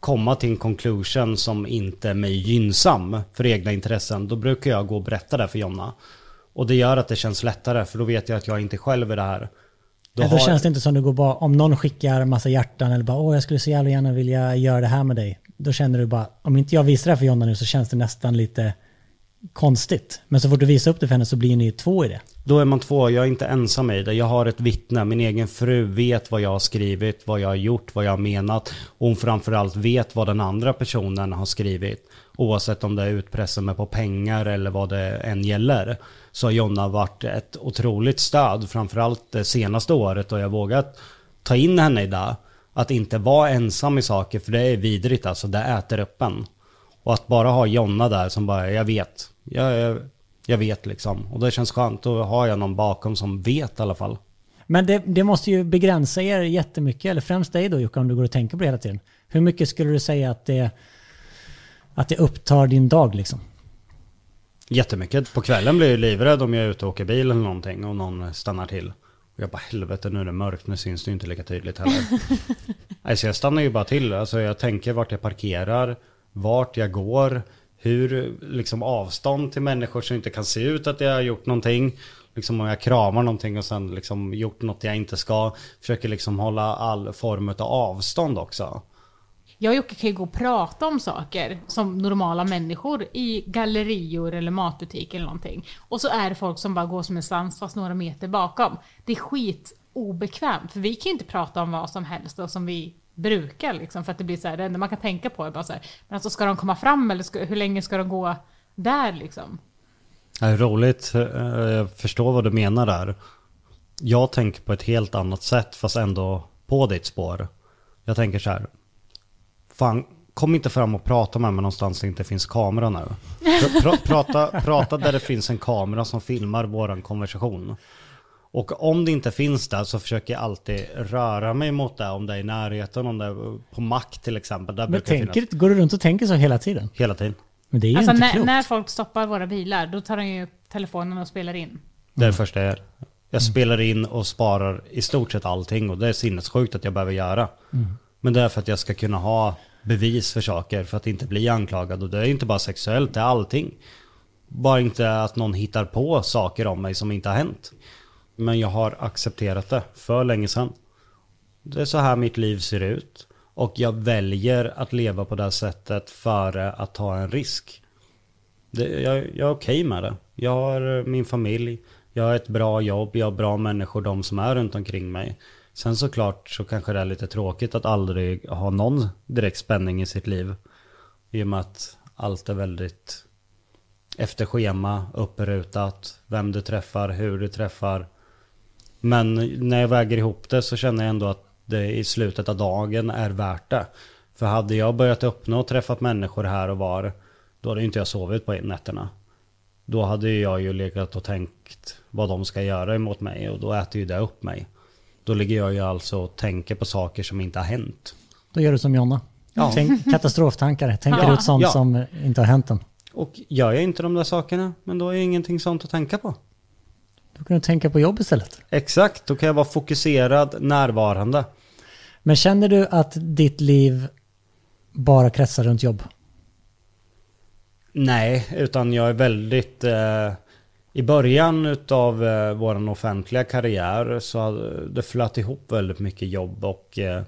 komma till en conclusion som inte är mig gynnsam för egna intressen. Då brukar jag gå och berätta det för Jonna. Och det gör att det känns lättare för då vet jag att jag inte själv är det här. Då Nej, då har- känns det inte som du går bara, om någon skickar massa hjärtan eller bara åh jag skulle så jävla gärna vilja göra det här med dig. Då känner du bara, om inte jag visar det här för Jonna nu så känns det nästan lite konstigt. Men så fort du visar upp det för henne så blir ni två i det. Då är man två, jag är inte ensam i det. Jag har ett vittne, min egen fru vet vad jag har skrivit, vad jag har gjort, vad jag har menat. Och hon framförallt vet vad den andra personen har skrivit. Oavsett om det är utpressa mig på pengar eller vad det än gäller. Så har Jonna varit ett otroligt stöd, framförallt det senaste året. Och jag vågat ta in henne i det. Att inte vara ensam i saker, för det är vidrigt alltså. Det äter upp en. Och att bara ha Jonna där som bara, jag vet. Jag, jag, jag vet liksom. Och det känns skönt. Då har jag någon bakom som vet i alla fall. Men det, det måste ju begränsa er jättemycket, eller främst dig då Jocke, om du går och tänker på det hela tiden. Hur mycket skulle du säga att det, att det upptar din dag liksom? Jättemycket. På kvällen blir jag livrädd om jag är ute och åker bil eller någonting och någon stannar till. Och jag bara helvete nu är det mörkt, nu syns det ju inte lika tydligt heller. alltså jag stannar ju bara till. Alltså jag tänker vart jag parkerar, vart jag går, hur liksom avstånd till människor som inte kan se ut att jag har gjort någonting. Liksom om jag kramar någonting och sen liksom gjort något jag inte ska. Försöker liksom hålla all form av avstånd också. Jag och Jocke kan ju gå och prata om saker som normala människor i gallerior eller matbutik eller någonting. Och så är det folk som bara går som en svans fast några meter bakom. Det är skit obekvämt för vi kan ju inte prata om vad som helst och som vi brukar liksom för att det blir så här, det enda man kan tänka på är bara så här, men alltså ska de komma fram eller ska, hur länge ska de gå där liksom? Det är roligt, eh, jag förstår vad du menar där. Jag tänker på ett helt annat sätt fast ändå på ditt spår. Jag tänker så här. Fan, kom inte fram och prata med mig någonstans där det inte finns kamera nu. Pr- pr- prata, prata där det finns en kamera som filmar våran konversation. Och om det inte finns där så försöker jag alltid röra mig mot det, om det är i närheten, om det är på mack till exempel. Där Men tänker, finnas går du runt och tänker så hela tiden? hela tiden. Men det är ju Alltså inte när, klokt. när folk stoppar våra bilar, då tar de ju upp telefonen och spelar in. Det är det första jag gör. Jag spelar in och sparar i stort sett allting och det är sinnessjukt att jag behöver göra. Men det är för att jag ska kunna ha bevis för saker för att inte bli anklagad. Och det är inte bara sexuellt, det är allting. Bara inte att någon hittar på saker om mig som inte har hänt. Men jag har accepterat det för länge sedan. Det är så här mitt liv ser ut. Och jag väljer att leva på det här sättet före att ta en risk. Det, jag, jag är okej med det. Jag har eh, min familj, jag har ett bra jobb, jag har bra människor, de som är runt omkring mig. Sen såklart så kanske det är lite tråkigt att aldrig ha någon direkt spänning i sitt liv. I och med att allt är väldigt efter schema, upprutat, vem du träffar, hur du träffar. Men när jag väger ihop det så känner jag ändå att det i slutet av dagen är värt det. För hade jag börjat öppna och träffat människor här och var, då hade inte jag sovit på nätterna. Då hade jag ju legat och tänkt vad de ska göra emot mig och då äter ju det upp mig. Då ligger jag ju alltså och tänker på saker som inte har hänt. Då gör du som Jonna. Ja. Tänk, katastroftankar. Tänker Ja. ut sånt Ja. som inte har hänt än. Och gör jag inte de där sakerna, men då är ingenting sånt att tänka på. Då kan du tänka på jobb istället. Exakt, då kan jag vara fokuserad, närvarande. Men känner du att ditt liv bara kretsar runt jobb? Nej, utan jag är väldigt... Eh, I början utav eh, vår offentliga karriär så hade det flöt ihop väldigt mycket jobb och eh,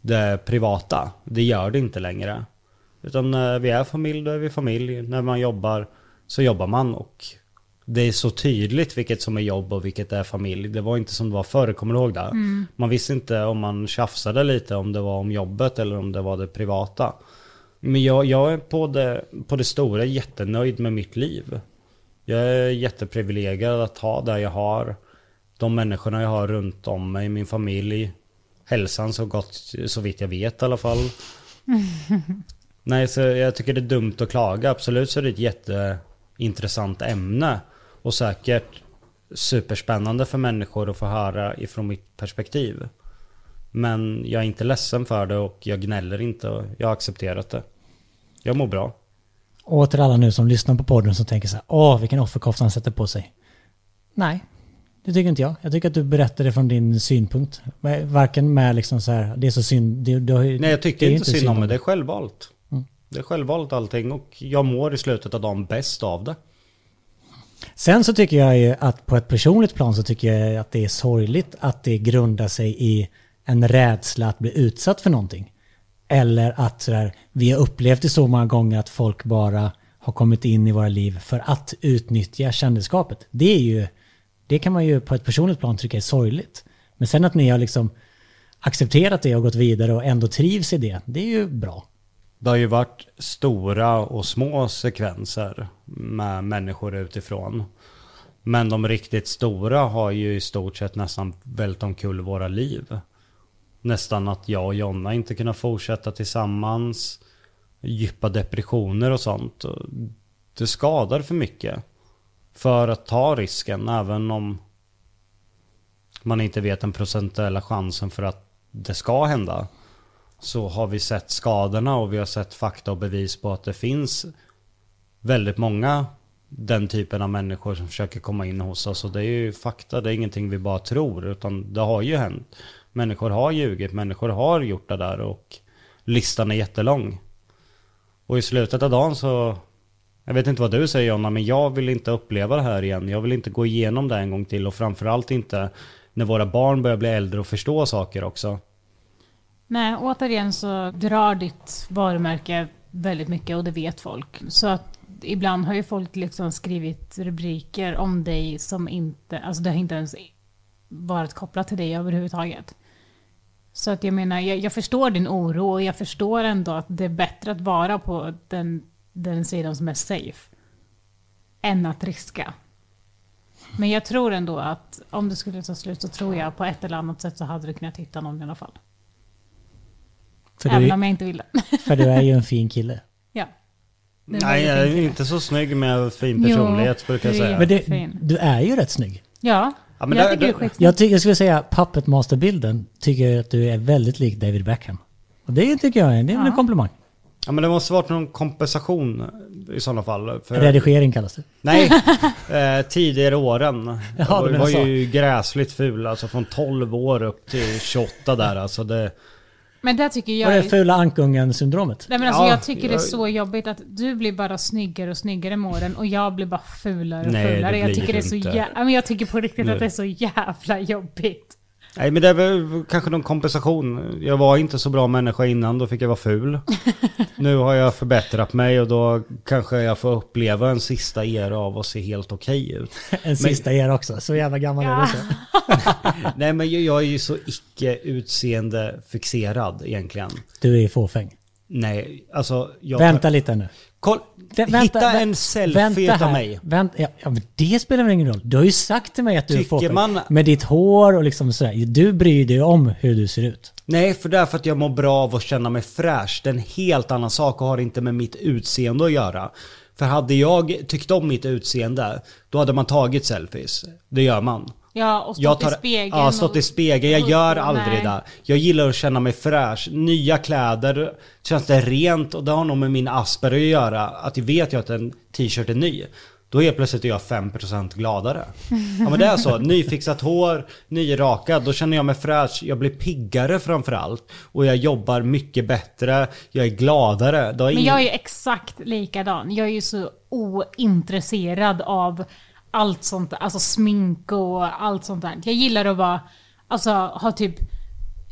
det privata. Det gör det inte längre. Utan när vi är familj, då är vi familj. När man jobbar så jobbar man och det är så tydligt vilket som är jobb och vilket är familj. Det var inte som det var förr, kommer du ihåg det? Man visste inte om man tjafsade lite om det var om jobbet eller om det var det privata. Men jag, jag är på det, på det stora jättenöjd med mitt liv. Jag är jätteprivilegierad att ha det jag har. De människorna jag har runt om mig, min familj. Hälsan så gott, så vitt jag vet i alla fall. Nej, så jag tycker det är dumt att klaga. Absolut så är det ett jätteintressant ämne. Och säkert superspännande för människor att få höra ifrån mitt perspektiv. Men jag är inte ledsen för det och jag gnäller inte. och Jag har accepterat det. Jag mår bra. Och till alla nu som lyssnar på podden som tänker så här, åh vilken offerkofta han sätter på sig. Nej, det tycker inte jag. Jag tycker att du berättar det från din synpunkt. Varken med liksom så här, det är så synd. Det, ju- Nej, jag tycker det inte synd om det. Det är det. självvalt. Det är självvalt allting och jag mår i slutet av dagen bäst av det. Sen så tycker jag ju att på ett personligt plan så tycker jag att det är sorgligt att det grundar sig i en rädsla att bli utsatt för någonting. Eller att sådär, vi har upplevt det så många gånger att folk bara har kommit in i våra liv för att utnyttja kändisskapet. Det är ju, det kan man ju på ett personligt plan tycka är sorgligt. Men sen att ni har liksom accepterat det och gått vidare och ändå trivs i det, det är ju bra. Det har ju varit stora och små sekvenser med människor utifrån. Men de riktigt stora har ju i stort sett nästan vält omkull våra liv. Nästan att jag och Jonna inte kunnat fortsätta tillsammans. Djupa depressioner och sånt. Det skadar för mycket. För att ta risken även om man inte vet den procentuella chansen för att det ska hända så har vi sett skadorna och vi har sett fakta och bevis på att det finns väldigt många den typen av människor som försöker komma in hos oss. Och det är ju fakta, det är ingenting vi bara tror, utan det har ju hänt. Människor har ljugit, människor har gjort det där och listan är jättelång. Och i slutet av dagen så, jag vet inte vad du säger Jonna, men jag vill inte uppleva det här igen. Jag vill inte gå igenom det en gång till och framförallt inte när våra barn börjar bli äldre och förstå saker också. Nej, återigen så drar ditt varumärke väldigt mycket och det vet folk. Så att ibland har ju folk liksom skrivit rubriker om dig som inte, alltså det har inte ens varit kopplat till dig överhuvudtaget. Så att jag menar, jag, jag förstår din oro och jag förstår ändå att det är bättre att vara på den, den sidan som är safe. Än att riska. Men jag tror ändå att om det skulle ta slut så tror jag på ett eller annat sätt så hade du kunnat hitta någon i alla fall. För Även du, om jag inte ville. för du är ju en fin kille. ja. Det Nej, jag är inte så snygg med fin Jo, personlighet brukar jag det säga. Men det, Fin. du är ju rätt snygg. Ja, Ja, men jag där- tycker det skitsnyggt. Jag, ty- jag skulle säga Puppet Master-bilden tycker jag att du är väldigt lik David Beckham. Och det tycker jag är, det är väl en komplimang. Ja men det måste varit någon kompensation i sådana fall. För, Redigering kallas det. Nej, eh, tidigare åren. Ja, var, du menar var så. ju gräsligt ful, alltså från 12 år upp till 28 där alltså. Det, Men där tycker jag... är fula ankungen-syndromet? Nej men alltså Ja, jag tycker det är jag- så jobbigt att du blir bara snyggare och snyggare med åren och jag blir bara fulare och Nej, det fulare. Jag tycker det är så inte. jä- ja, men Jag tycker på riktigt att det är så jävla jobbigt. Nej men det är väl kanske någon kompensation. Jag var inte så bra människa innan, då fick jag vara ful. nu har jag förbättrat mig och då kanske jag får uppleva en sista era av att se helt okej ut. En sista er också. Så jävla gammal är du så. Nej men jag, är ju så icke utseende fixerad egentligen. Du är fåfäng. Nej, alltså jag... Vänta lite nu. Koll, Vä- hitta en selfie vänta utav mig. Vänt, ja, men det spelar väl ingen roll. Du har ju sagt till mig att du Tycker fåfäng. man- Med ditt hår och liksom sådär. Du bryr dig om hur du ser ut. Nej, för det är för att jag mår bra av att känna mig fräsch. Det är en helt annan sak och har inte med mitt utseende att göra. För hade jag tyckt om mitt utseende, då hade man tagit selfies. Det gör man. Ja, och stått Jag tar, i spegeln. Ja, stått i spegeln. Jag gör aldrig det. Jag gillar att känna mig fräsch. Nya kläder, känns det rent och det har nog med min Asper att göra. Att jag vet ju att en t-shirt är ny. Då helt plötsligt är jag 5% gladare. Ja men det är så. Nyfixat hår, nyrakad. Då känner jag mig fräsch. Jag blir piggare framförallt. Och jag jobbar mycket bättre. Jag är gladare. Har Men jag är ju exakt likadan. Jag är ju så ointresserad av allt sånt, alltså smink och allt sånt där. Jag gillar att vara, alltså ha typ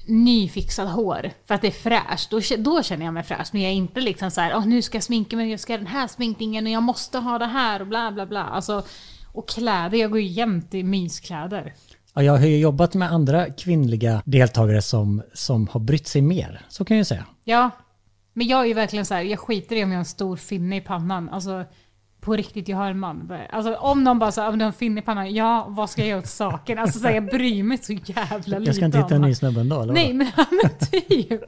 nyfixat hår för att det är fräscht. Då, då känner jag mig fräsch. Men jag är inte liksom så här, "Åh, nu ska jag sminka mig, jag ska ha den här sminkningen och jag måste ha det här och bla bla bla. Alltså, och kläder, jag går ju jämt i myskläder. Ja, jag har ju jobbat med andra kvinnliga deltagare som, som har brytt sig mer. Så kan jag ju säga. Ja, men jag är ju verkligen så här, jag skiter i om jag har en stor finne i pannan. Alltså, på riktigt, jag har en man. Alltså om någon bara säger om du har en finne i pannan, ja, vad ska jag göra åt saken? Alltså så här, jag bryr mig så jävla lite Jag ska inte hitta en ny han. snubbe ändå, eller Nej, men, men typ.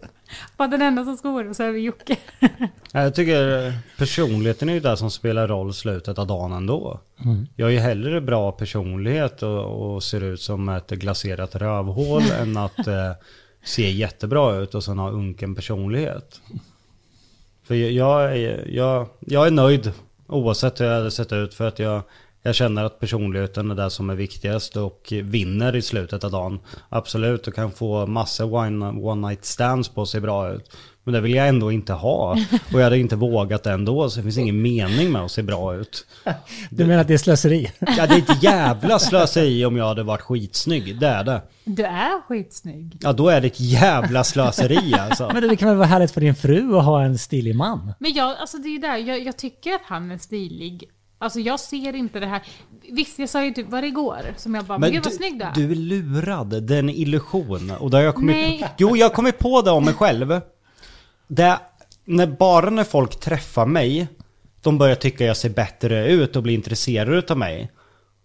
Bara den enda som skor och så är vi Jocke. Ja, Jag tycker personligheten är ju det som spelar roll slutet av dagen ändå. Mm. Jag är ju hellre bra personlighet och, och ser ut som ett glaserat rövhål än att eh, se jättebra ut och sen ha unken personlighet. För jag, jag, är, jag, jag är nöjd oavsett hur jag hade sett ut för att jag, jag känner att personligheten är det som är viktigast och vinner i slutet av dagen. Absolut, och kan få massor one, one night stands på att se bra ut. Men det vill jag ändå inte ha. Och jag hade inte vågat det ändå, så det finns ingen mening med att se bra ut. Du menar att det är slöseri? Ja, det är ett jävla slöseri om jag hade varit skitsnygg, det är det. Du är skitsnygg. Ja, då är det ett jävla slöseri alltså. Men det kan väl vara härligt för din fru att ha en stilig man? Men jag, alltså det är där, jag, jag tycker att han är stilig. Alltså jag ser inte det här. Visst, jag sa ju typ, var det igår? Som jag bara, men, gud vad snygg du är. du är lurad, det är en illusion. Och där har jag kommit, Nej. Jo, jag har kommit på det om mig själv. Det, när, bara när folk träffar mig, de börjar tycka jag ser bättre ut och blir intresserade av mig.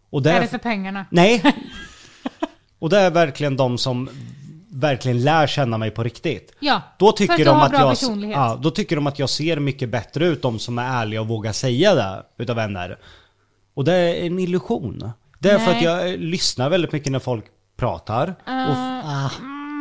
Och det Är det för pengarna? Nej. Och det är verkligen de som verkligen lär känna mig på riktigt. Ja, Då för tycker, att du de har att bra jag, personlighet. ja, då tycker de att jag ser mycket bättre ut, de som är ärliga och vågar säga det utav vänner. Och det är en illusion. Det är för Nej. att jag lyssnar väldigt mycket när folk pratar. Och, Ah,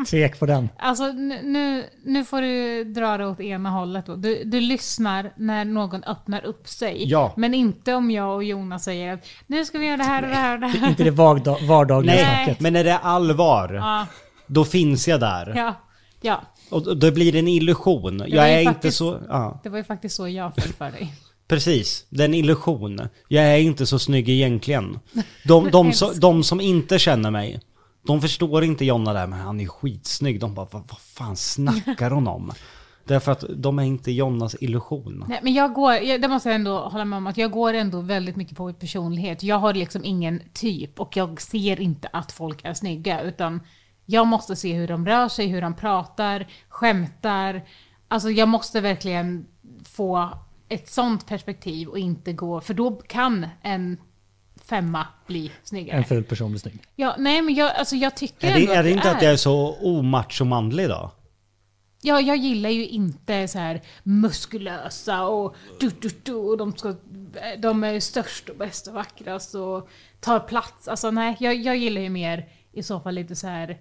tvek på den. Alltså nu- nu, får du dra det åt ena hållet då. Du, du lyssnar när någon öppnar upp sig. Ja. Men inte om jag och Jonas säger att nu ska vi göra det här och det här och det här. Inte det vardag- vardagliga nej, snacket. men när det är allvar, Ja, då finns jag där. ja, ja. Och då blir det en illusion. var Jag är inte faktiskt- så... Ja. Det var ju faktiskt så jag föll för dig. Precis, det är en illusion. Jag är inte så snygg egentligen. De, de, som, de som inte känner mig, de förstår inte Jonna där, men han är skitsnygg. De bara, vad, vad fan snackar hon om? Därför att de är inte Jonnas illusion. Nej, men jag går, jag, det måste jag ändå hålla med om, att jag går ändå väldigt mycket på personlighet. Jag har liksom ingen typ och jag ser inte att folk är snygga, utan jag måste se hur de rör sig, hur de pratar, skämtar. Alltså jag måste verkligen få ett sånt perspektiv och inte gå, för då kan en femma bli snyggare. En ful person blir snygg. Ja, nej men jag, alltså jag tycker Är ändå det, är det inte att jag är så omachomanlig då? Ja, jag gillar ju inte så här muskulösa och du, du, du, och de, ska, de är störst och bäst och vackrast och tar plats. Alltså nej, jag, jag gillar ju mer i så fall lite så här...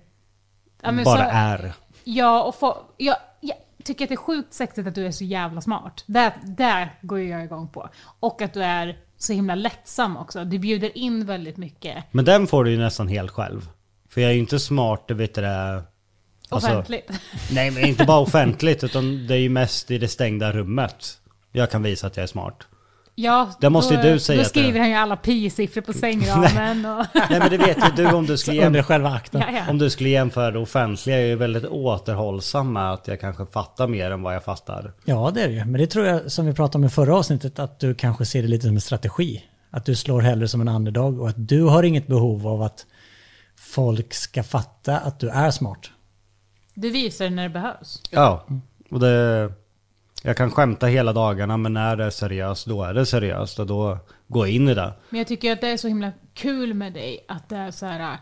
Ja, men Bara så, är. Ja, och få, jag, jag tycker att det är sjukt sexigt att du är så jävla smart. Det, där går jag igång på. Och att du är så himla lättsam också. Du bjuder in väldigt mycket Men den får du ju nästan helt själv. För jag är ju inte smart, det vet du det. Alltså- offentligt. Nej men inte bara offentligt utan det är ju mest i det stängda rummet. Jag kan visa att jag är smart. Ja, Det måste då, du säga Då det- skriver han ju alla pi-siffror på sängramen och... Nej men det vet ju du om du skulle, jäm- själva akten. ja, ja. om du skulle jämföra det offentliga. Jag är ju väldigt återhållsam med att jag kanske fattar mer än vad jag fattar. Ja, det är det ju. Men det tror jag, som vi pratade om i förra avsnittet, att du kanske ser det lite som en strategi. Att du slår hellre som en underdog och att du har inget behov av att folk ska fatta att du är smart. Du visar det när det behövs. Ja, och det... Jag kan skämta hela dagarna men när det är seriöst då är det seriöst och då går jag in i det. Men jag tycker att det är så himla kul med dig att det är så här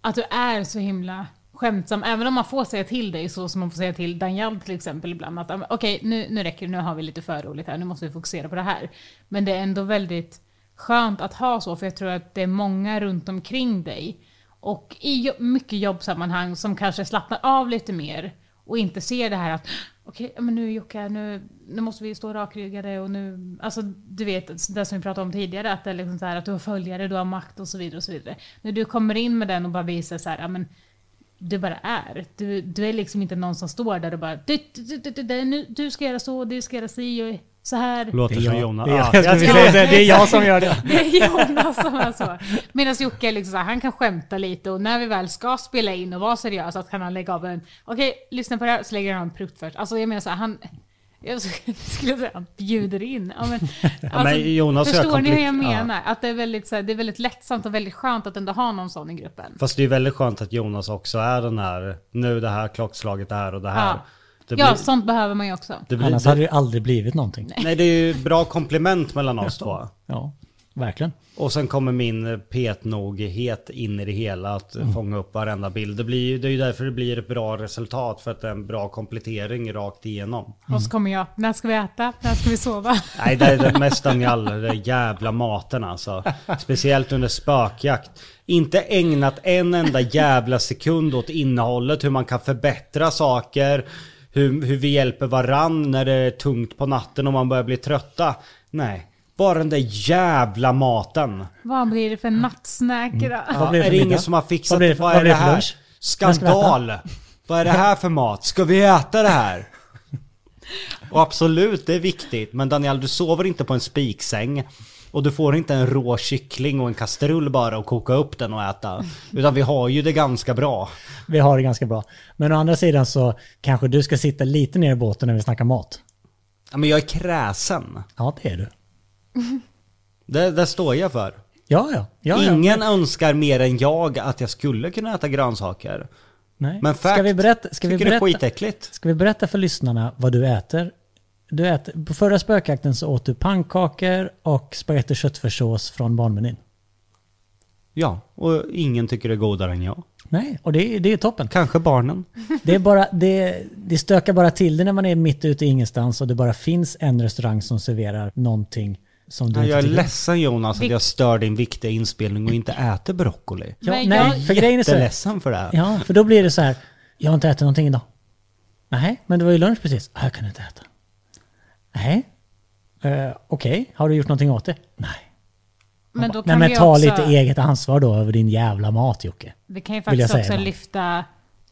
att du är så himla skämtsam. Även om man får säga till dig så som man får säga till Daniel till exempel ibland. Att ah, okej okej, nu, nu räcker det, nu har vi lite för roligt här, nu måste vi fokusera på det här. Men det är ändå väldigt skönt att ha så, för jag tror att det är många runt omkring dig och i mycket jobbsammanhang som kanske slappnar av lite mer och inte ser det här att okej, men nu Jocke nu, nu måste vi stå rakryggade och nu, alltså du vet det som vi pratade om tidigare, att det är liksom så här att du har följare, du har makt och så vidare och så vidare. När du kommer in med den och bara visar så här, ja men du bara är. Du, du är liksom inte någon som står där och bara du, du, du, du, du, du ska göra så, du ska göra si och så här. Låter Det är som jag. Är, Ja, jag, jag det, det är jag som gör det. Det är Jonas som är så. Medan Jocke är liksom så här, han kan skämta lite och när vi väl ska spela in och vara seriösa så kan han lägga av en, okej, lyssna på det här, så lägger han en prutt först. Alltså jag menar så här, han, jag skulle säga han bjuder in. Ja, men, alltså, men Jonas och jag förstår ni hur jag kompli- ja. menar? Att det är, väldigt, så här, det är väldigt lättsamt och väldigt skönt att ändå ha någon sån i gruppen. Fast det är väldigt skönt att Jonas också är den här, nu det här klockslaget där och det här. Ja. Det Ja, blir, sånt behöver man ju också. det blir, Annars det, hade det aldrig blivit någonting. nej det är ju bra komplement mellan oss två. Ja, verkligen. Och sen kommer min petnoghet in i det hela, att Mm. fånga upp varenda bild. Det, blir, ju- det är ju därför det blir ett bra resultat, för att det är en bra komplettering rakt igenom. Och så kommer jag, när ska vi äta? När ska vi sova? Nej, det är det mest Daniel, det är jävla maten alltså. Speciellt under spökjakt. Inte ägnat en enda jävla sekund åt innehållet, hur man kan förbättra saker, hur, hur vi hjälper varann när det är tungt på natten och man börjar bli trötta. Nej, bara den där jävla maten. Vad blir det för nattsnack då? Vad Ja, är det ingen som har fixat Vad det för- Vad är det här? Skandal! Vad är det här för mat? Ska vi äta det här? Och absolut, det är viktigt. Men Daniel, du sover inte på en spiksäng. Och du får inte en rå kyckling och en kastrull bara och koka upp den och äta. Utan vi har ju det ganska bra. Vi har det ganska bra. Men å andra sidan så kanske du ska sitta lite ner i båten när vi snackar mat. Ja, men jag är kräsen. Ja, det är du. Det, det står jag för. Ja, ja. ja, ja. Ingen önskar mer än jag att jag skulle kunna äta grönsaker. Nej. Men fact, ska vi berätta, ska vi tycker det är berätta, skitäckligt. ska vi berätta för lyssnarna vad du äter? Du äter, på förra spökjakten så åt du pannkakor och spagetti köttfärssås från barnmenyn. Ja, och ingen tycker det är godare än jag. Nej, och det, är- det är toppen. Kanske barnen. Det, är bara, det, det stökar bara till det när man är mitt ute i ingenstans och det bara finns en restaurang som serverar någonting som du Ja, jag är ledsen Jonas att jag stör din viktiga inspelning och inte äter broccoli. Ja, Men nej, jag- för grejen är så Jag är här, ledsen för det här. Ja, för då blir det så här. Jag har inte ätit någonting idag. Nej, men det var ju lunch precis. Jag kan inte äta. Nej. Uh, Okej, har du gjort någonting åt det? Nej. Men då Nej kan men vi ta också, lite eget ansvar då över din jävla mat Jocke. Vi kan ju faktiskt också lyfta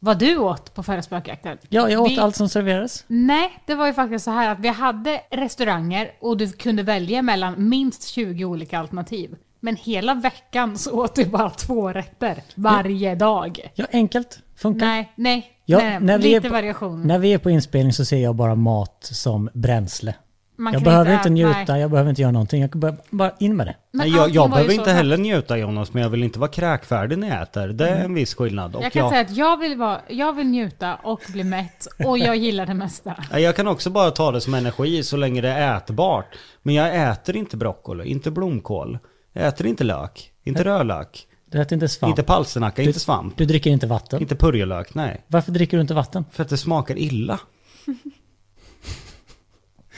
vad du åt på förra spökjakten. Ja, jag åt vi, allt som serverades. Nej, det var ju faktiskt så här att vi hade restauranger och du kunde välja mellan minst 20 olika alternativ. Men hela veckan så åt du bara två rätter varje dag. Ja, enkelt. Funkar. Nej, nej, Ja, nej, vi lite på, variation. när vi är på inspelning så ser jag bara mat som bränsle. Man jag kan behöver inte äta- njuta, nej. jag behöver inte göra någonting. Jag kan bara, bara in med det. Men Nej, jag, jag behöver så inte snabbt. heller njuta Jonas, men jag vill inte vara kräkfärdig när jag äter. Det är en viss skillnad. Och Jag kan jag, säga att jag vill, vara, jag vill njuta och bli mätt och jag gillar det mesta. Jag kan också bara ta det som energi så länge det är ätbart. Men jag äter inte broccoli, inte blomkål. Jag äter inte lök, inte rödlök, Du äter inte svamp. inte palsternacka, inte svamp, Du dricker inte vatten. inte purjolök, nej. Varför dricker du inte vatten? För att det smakar illa.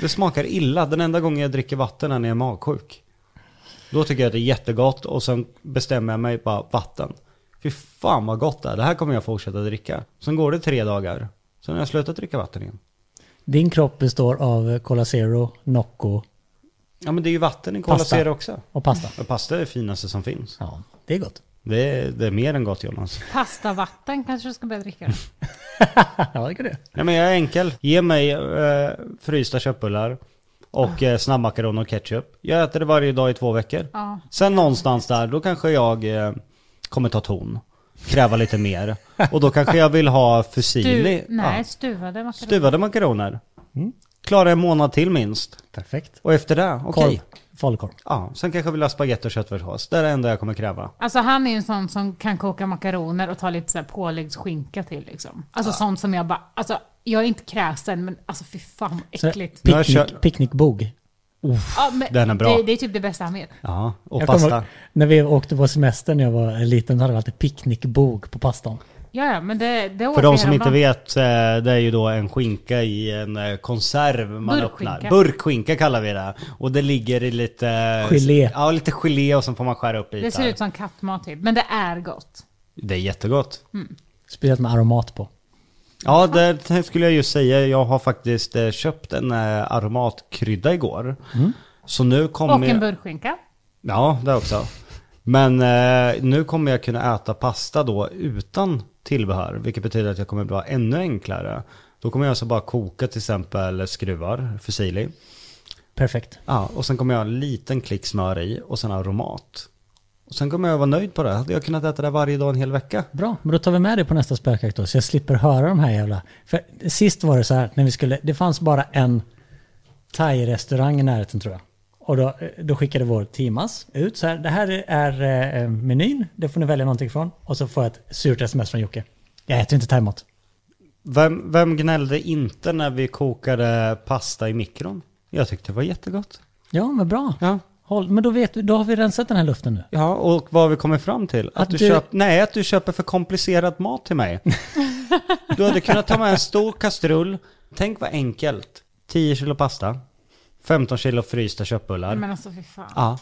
Det smakar illa. Den enda gången jag dricker vatten är när jag är magsjuk. Då tycker jag att det är jättegott och sen bestämmer jag mig bara vatten. Fy fan vad gott det är. Det här kommer jag fortsätta dricka. Sen går det tre dagar. Sen har jag slutat dricka vatten igen. Din kropp består av Cola Zero, Nocco Ja men det är ju vatten i Cola Pasta. Zero också. och pasta. Och pasta är det finaste som finns. Ja, det är gott. Det är, det är mer än gott Jonas. Pastavatten kanske du ska börja dricka. ja, det är det. Nej men jag är enkel. Ge mig eh, frysta köttbullar och eh, snabbmakaroner och ketchup. Jag äter det varje dag i två veckor. Ja. Sen någonstans där, då kanske jag eh, kommer ta ton. Kräva lite mer. Och då kanske jag vill ha fusilli. Du, nej, Ja, stuvade makaroner. stuvade makaroner. Klarar en månad till minst. Perfekt. Och efter det, okej. Korv. Falukorv. Ja, sen kanske jag vill ha spagetti och köttfärssås. Det är det enda jag kommer kräva. Alltså han är ju en sån som kan koka makaroner och ta lite så här påläggsskinka till liksom. Alltså sånt som jag bara, alltså jag är inte kräsen men alltså fy fan vad Så- äckligt. Picknick, picknickbog. Ja, men Den är bra. Det, det är typ det bästa han vet. Ja, och Jag pasta. kommer, när vi åkte på semester när jag var liten så hade vi alltid picknickbog på pastan. Ja, ja, men det, det För de som inte vet, eh, det är ju då en skinka i en eh, konserv man Burkskinka. öppnar. Burkskinka kallar vi det. Och det ligger i lite... eh, Gelé. Ja, lite gelé och sen får man skära upp Det bitar. ser ut som kattmat typ, men det är gott. Det är jättegott. Speciellt med aromat på. Ja, det skulle jag just säga. Jag har faktiskt köpt en aromatkrydda igår. Så nu kommer Och en burkskinka. Ja, det också. Men eh, nu kommer jag kunna äta pasta då utan tillbehör. Vilket betyder att jag kommer vara ännu enklare. Då kommer jag alltså bara koka till exempel skruvar, fusilli. Perfekt. Ja, och sen kommer jag ha en liten klick smör i och sen aromat. Och sen kommer jag vara nöjd på det. Hade jag kunnat äta det varje dag en hel vecka? Bra, men då tar vi med det på nästa spökjakt då, så jag slipper höra de här jävla... För sist var det så här, när vi skulle... Det fanns bara en thai-restaurang i närheten tror jag. Och då, då skickade vår Timas ut så här, det här är eh, menyn, det får ni välja någonting från. Och så får jag ett surt sms från Jocke. Jag äter inte thaimat. Vem, vem gnällde inte när vi kokade pasta i mikron? Jag tyckte det var jättegott. Ja, men bra. Ja. Håll, men då, vet, då har vi rensat den här luften nu. Ja, och vad har vi kommit fram till? Att, Att du, du- Köp, nej, att du köper för komplicerad mat till mig. du hade kunnat ta med en stor kastrull. Tänk vad enkelt. 10 kilo pasta. 15 kilo frysta köttbullar. Men alltså fy fan. Ja.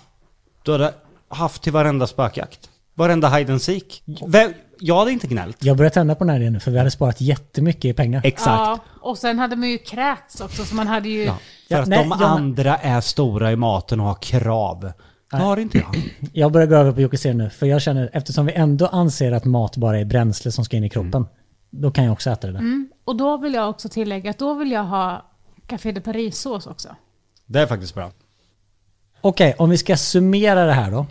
Du hade haft till varenda spökjakt. Varenda hide and seek. Vem- Jag hade inte gnällt. Jag börjar tända på den här igen nu, för vi hade sparat jättemycket i pengar. Exakt. Ja, och sen hade man ju kräkts också, så man hade ju... Ja. För Ja, att nej, de jag- andra är stora i maten och har krav. Det har inte jag. Jag börjar gå över på Jocke nu, för jag känner, eftersom vi ändå anser att mat bara är bränsle som ska in i kroppen, då kan jag också äta det där. Och då vill jag också tillägga att då vill jag ha Café de Paris-sås också. Det är faktiskt bra. Okej, om vi ska summera det här då.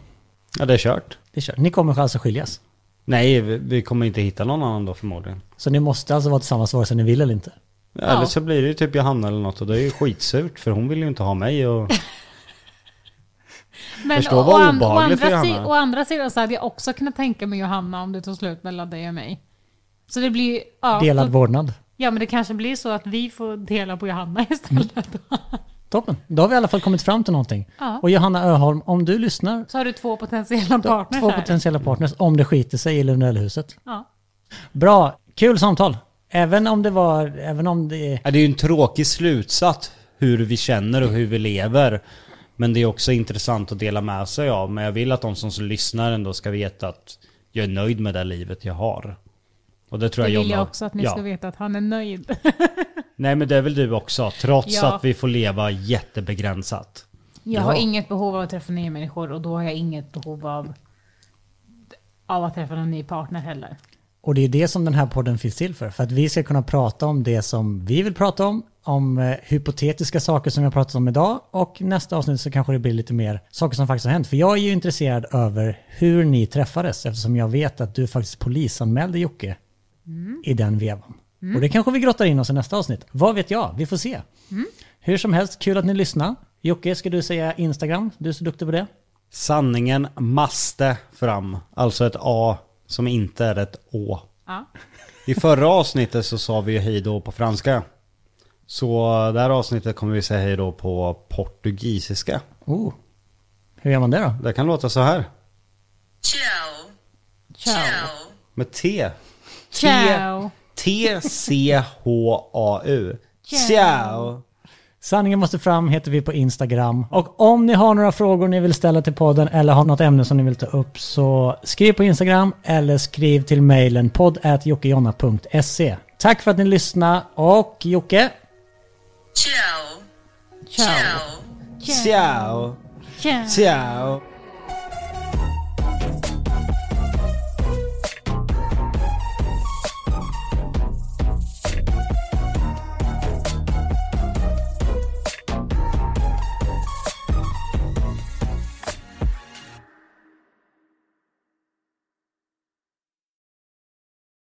Ja, det är kört. Det kör. Ni kommer alltså skiljas. Nej, vi- vi kommer inte hitta någon annan då förmodligen. Så ni måste alltså vara tillsammans vare sig ni vill eller inte. Ja. Eller så blir det ju typ Johanna eller något och det är ju skitsurt för hon vill ju inte ha mig och... Men Förstå å, vad an- obehagligt för andra si- Johanna. å andra sidan så hade jag också kunnat tänka mig Johanna om det tog slut mellan dig och mig. Så det blir ju... Ja, Delad då, vårdnad. ja, men det kanske blir så att vi får dela på Johanna istället. Toppen. Då har vi i alla fall kommit fram till någonting. Ja. Och Johanna Öholm, om du lyssnar, Så har du två potentiella partners två här. potentiella partners, om det skiter sig i Lundellhuset. Ja. Bra, kul samtal. Även om det var, även om det Ja, det är ju en tråkig slutsats hur vi känner och hur vi lever. Men det är också intressant att dela med sig av. Men jag vill att de som lyssnar ändå ska veta att jag är nöjd med det livet jag har. Och det tror Det jag vill jag också att ni ja. ska veta att han är nöjd. Nej men det är väl du också. Trots Ja. att vi får leva jättebegränsat. Jag har inget behov av att träffa nya människor och då har jag inget behov av, av att träffa någon ny partner heller. Och det är det som den här podden finns till för. För att vi ska kunna prata om det som vi vill prata om, om eh, hypotetiska saker som vi har pratat om idag och nästa avsnitt så kanske det blir lite mer saker som faktiskt har hänt. För jag är ju intresserad över hur ni träffades eftersom jag vet att du faktiskt polisanmälde Jocke i den vevan. Och det kanske vi grottar in oss i nästa avsnitt. Vad vet jag? Vi får se. Hur som helst, kul att ni lyssnar. Jocke, ska du säga Instagram? Du är så duktig på det. Sanningen måste fram. Alltså ett A som inte är ett Å. Ja. I förra avsnittet så sa vi ju hej då på franska. Så det här avsnittet kommer vi säga hej då på portugisiska. Oh. Hur gör man det då? Det kan låta så här. Ciao. Ciao. Med T. Ciao. T-C-H-A-U. Ciao! Sanningen måste fram heter vi på Instagram. Och om ni har några frågor ni vill ställa till podden eller har något ämne som ni vill ta upp så skriv på Instagram eller skriv till mejlen podd.jockejonna.se. Tack för att ni lyssnade och Jocke, Ciao. Ciao. Ciao. Ciao! Ciao. Ciao!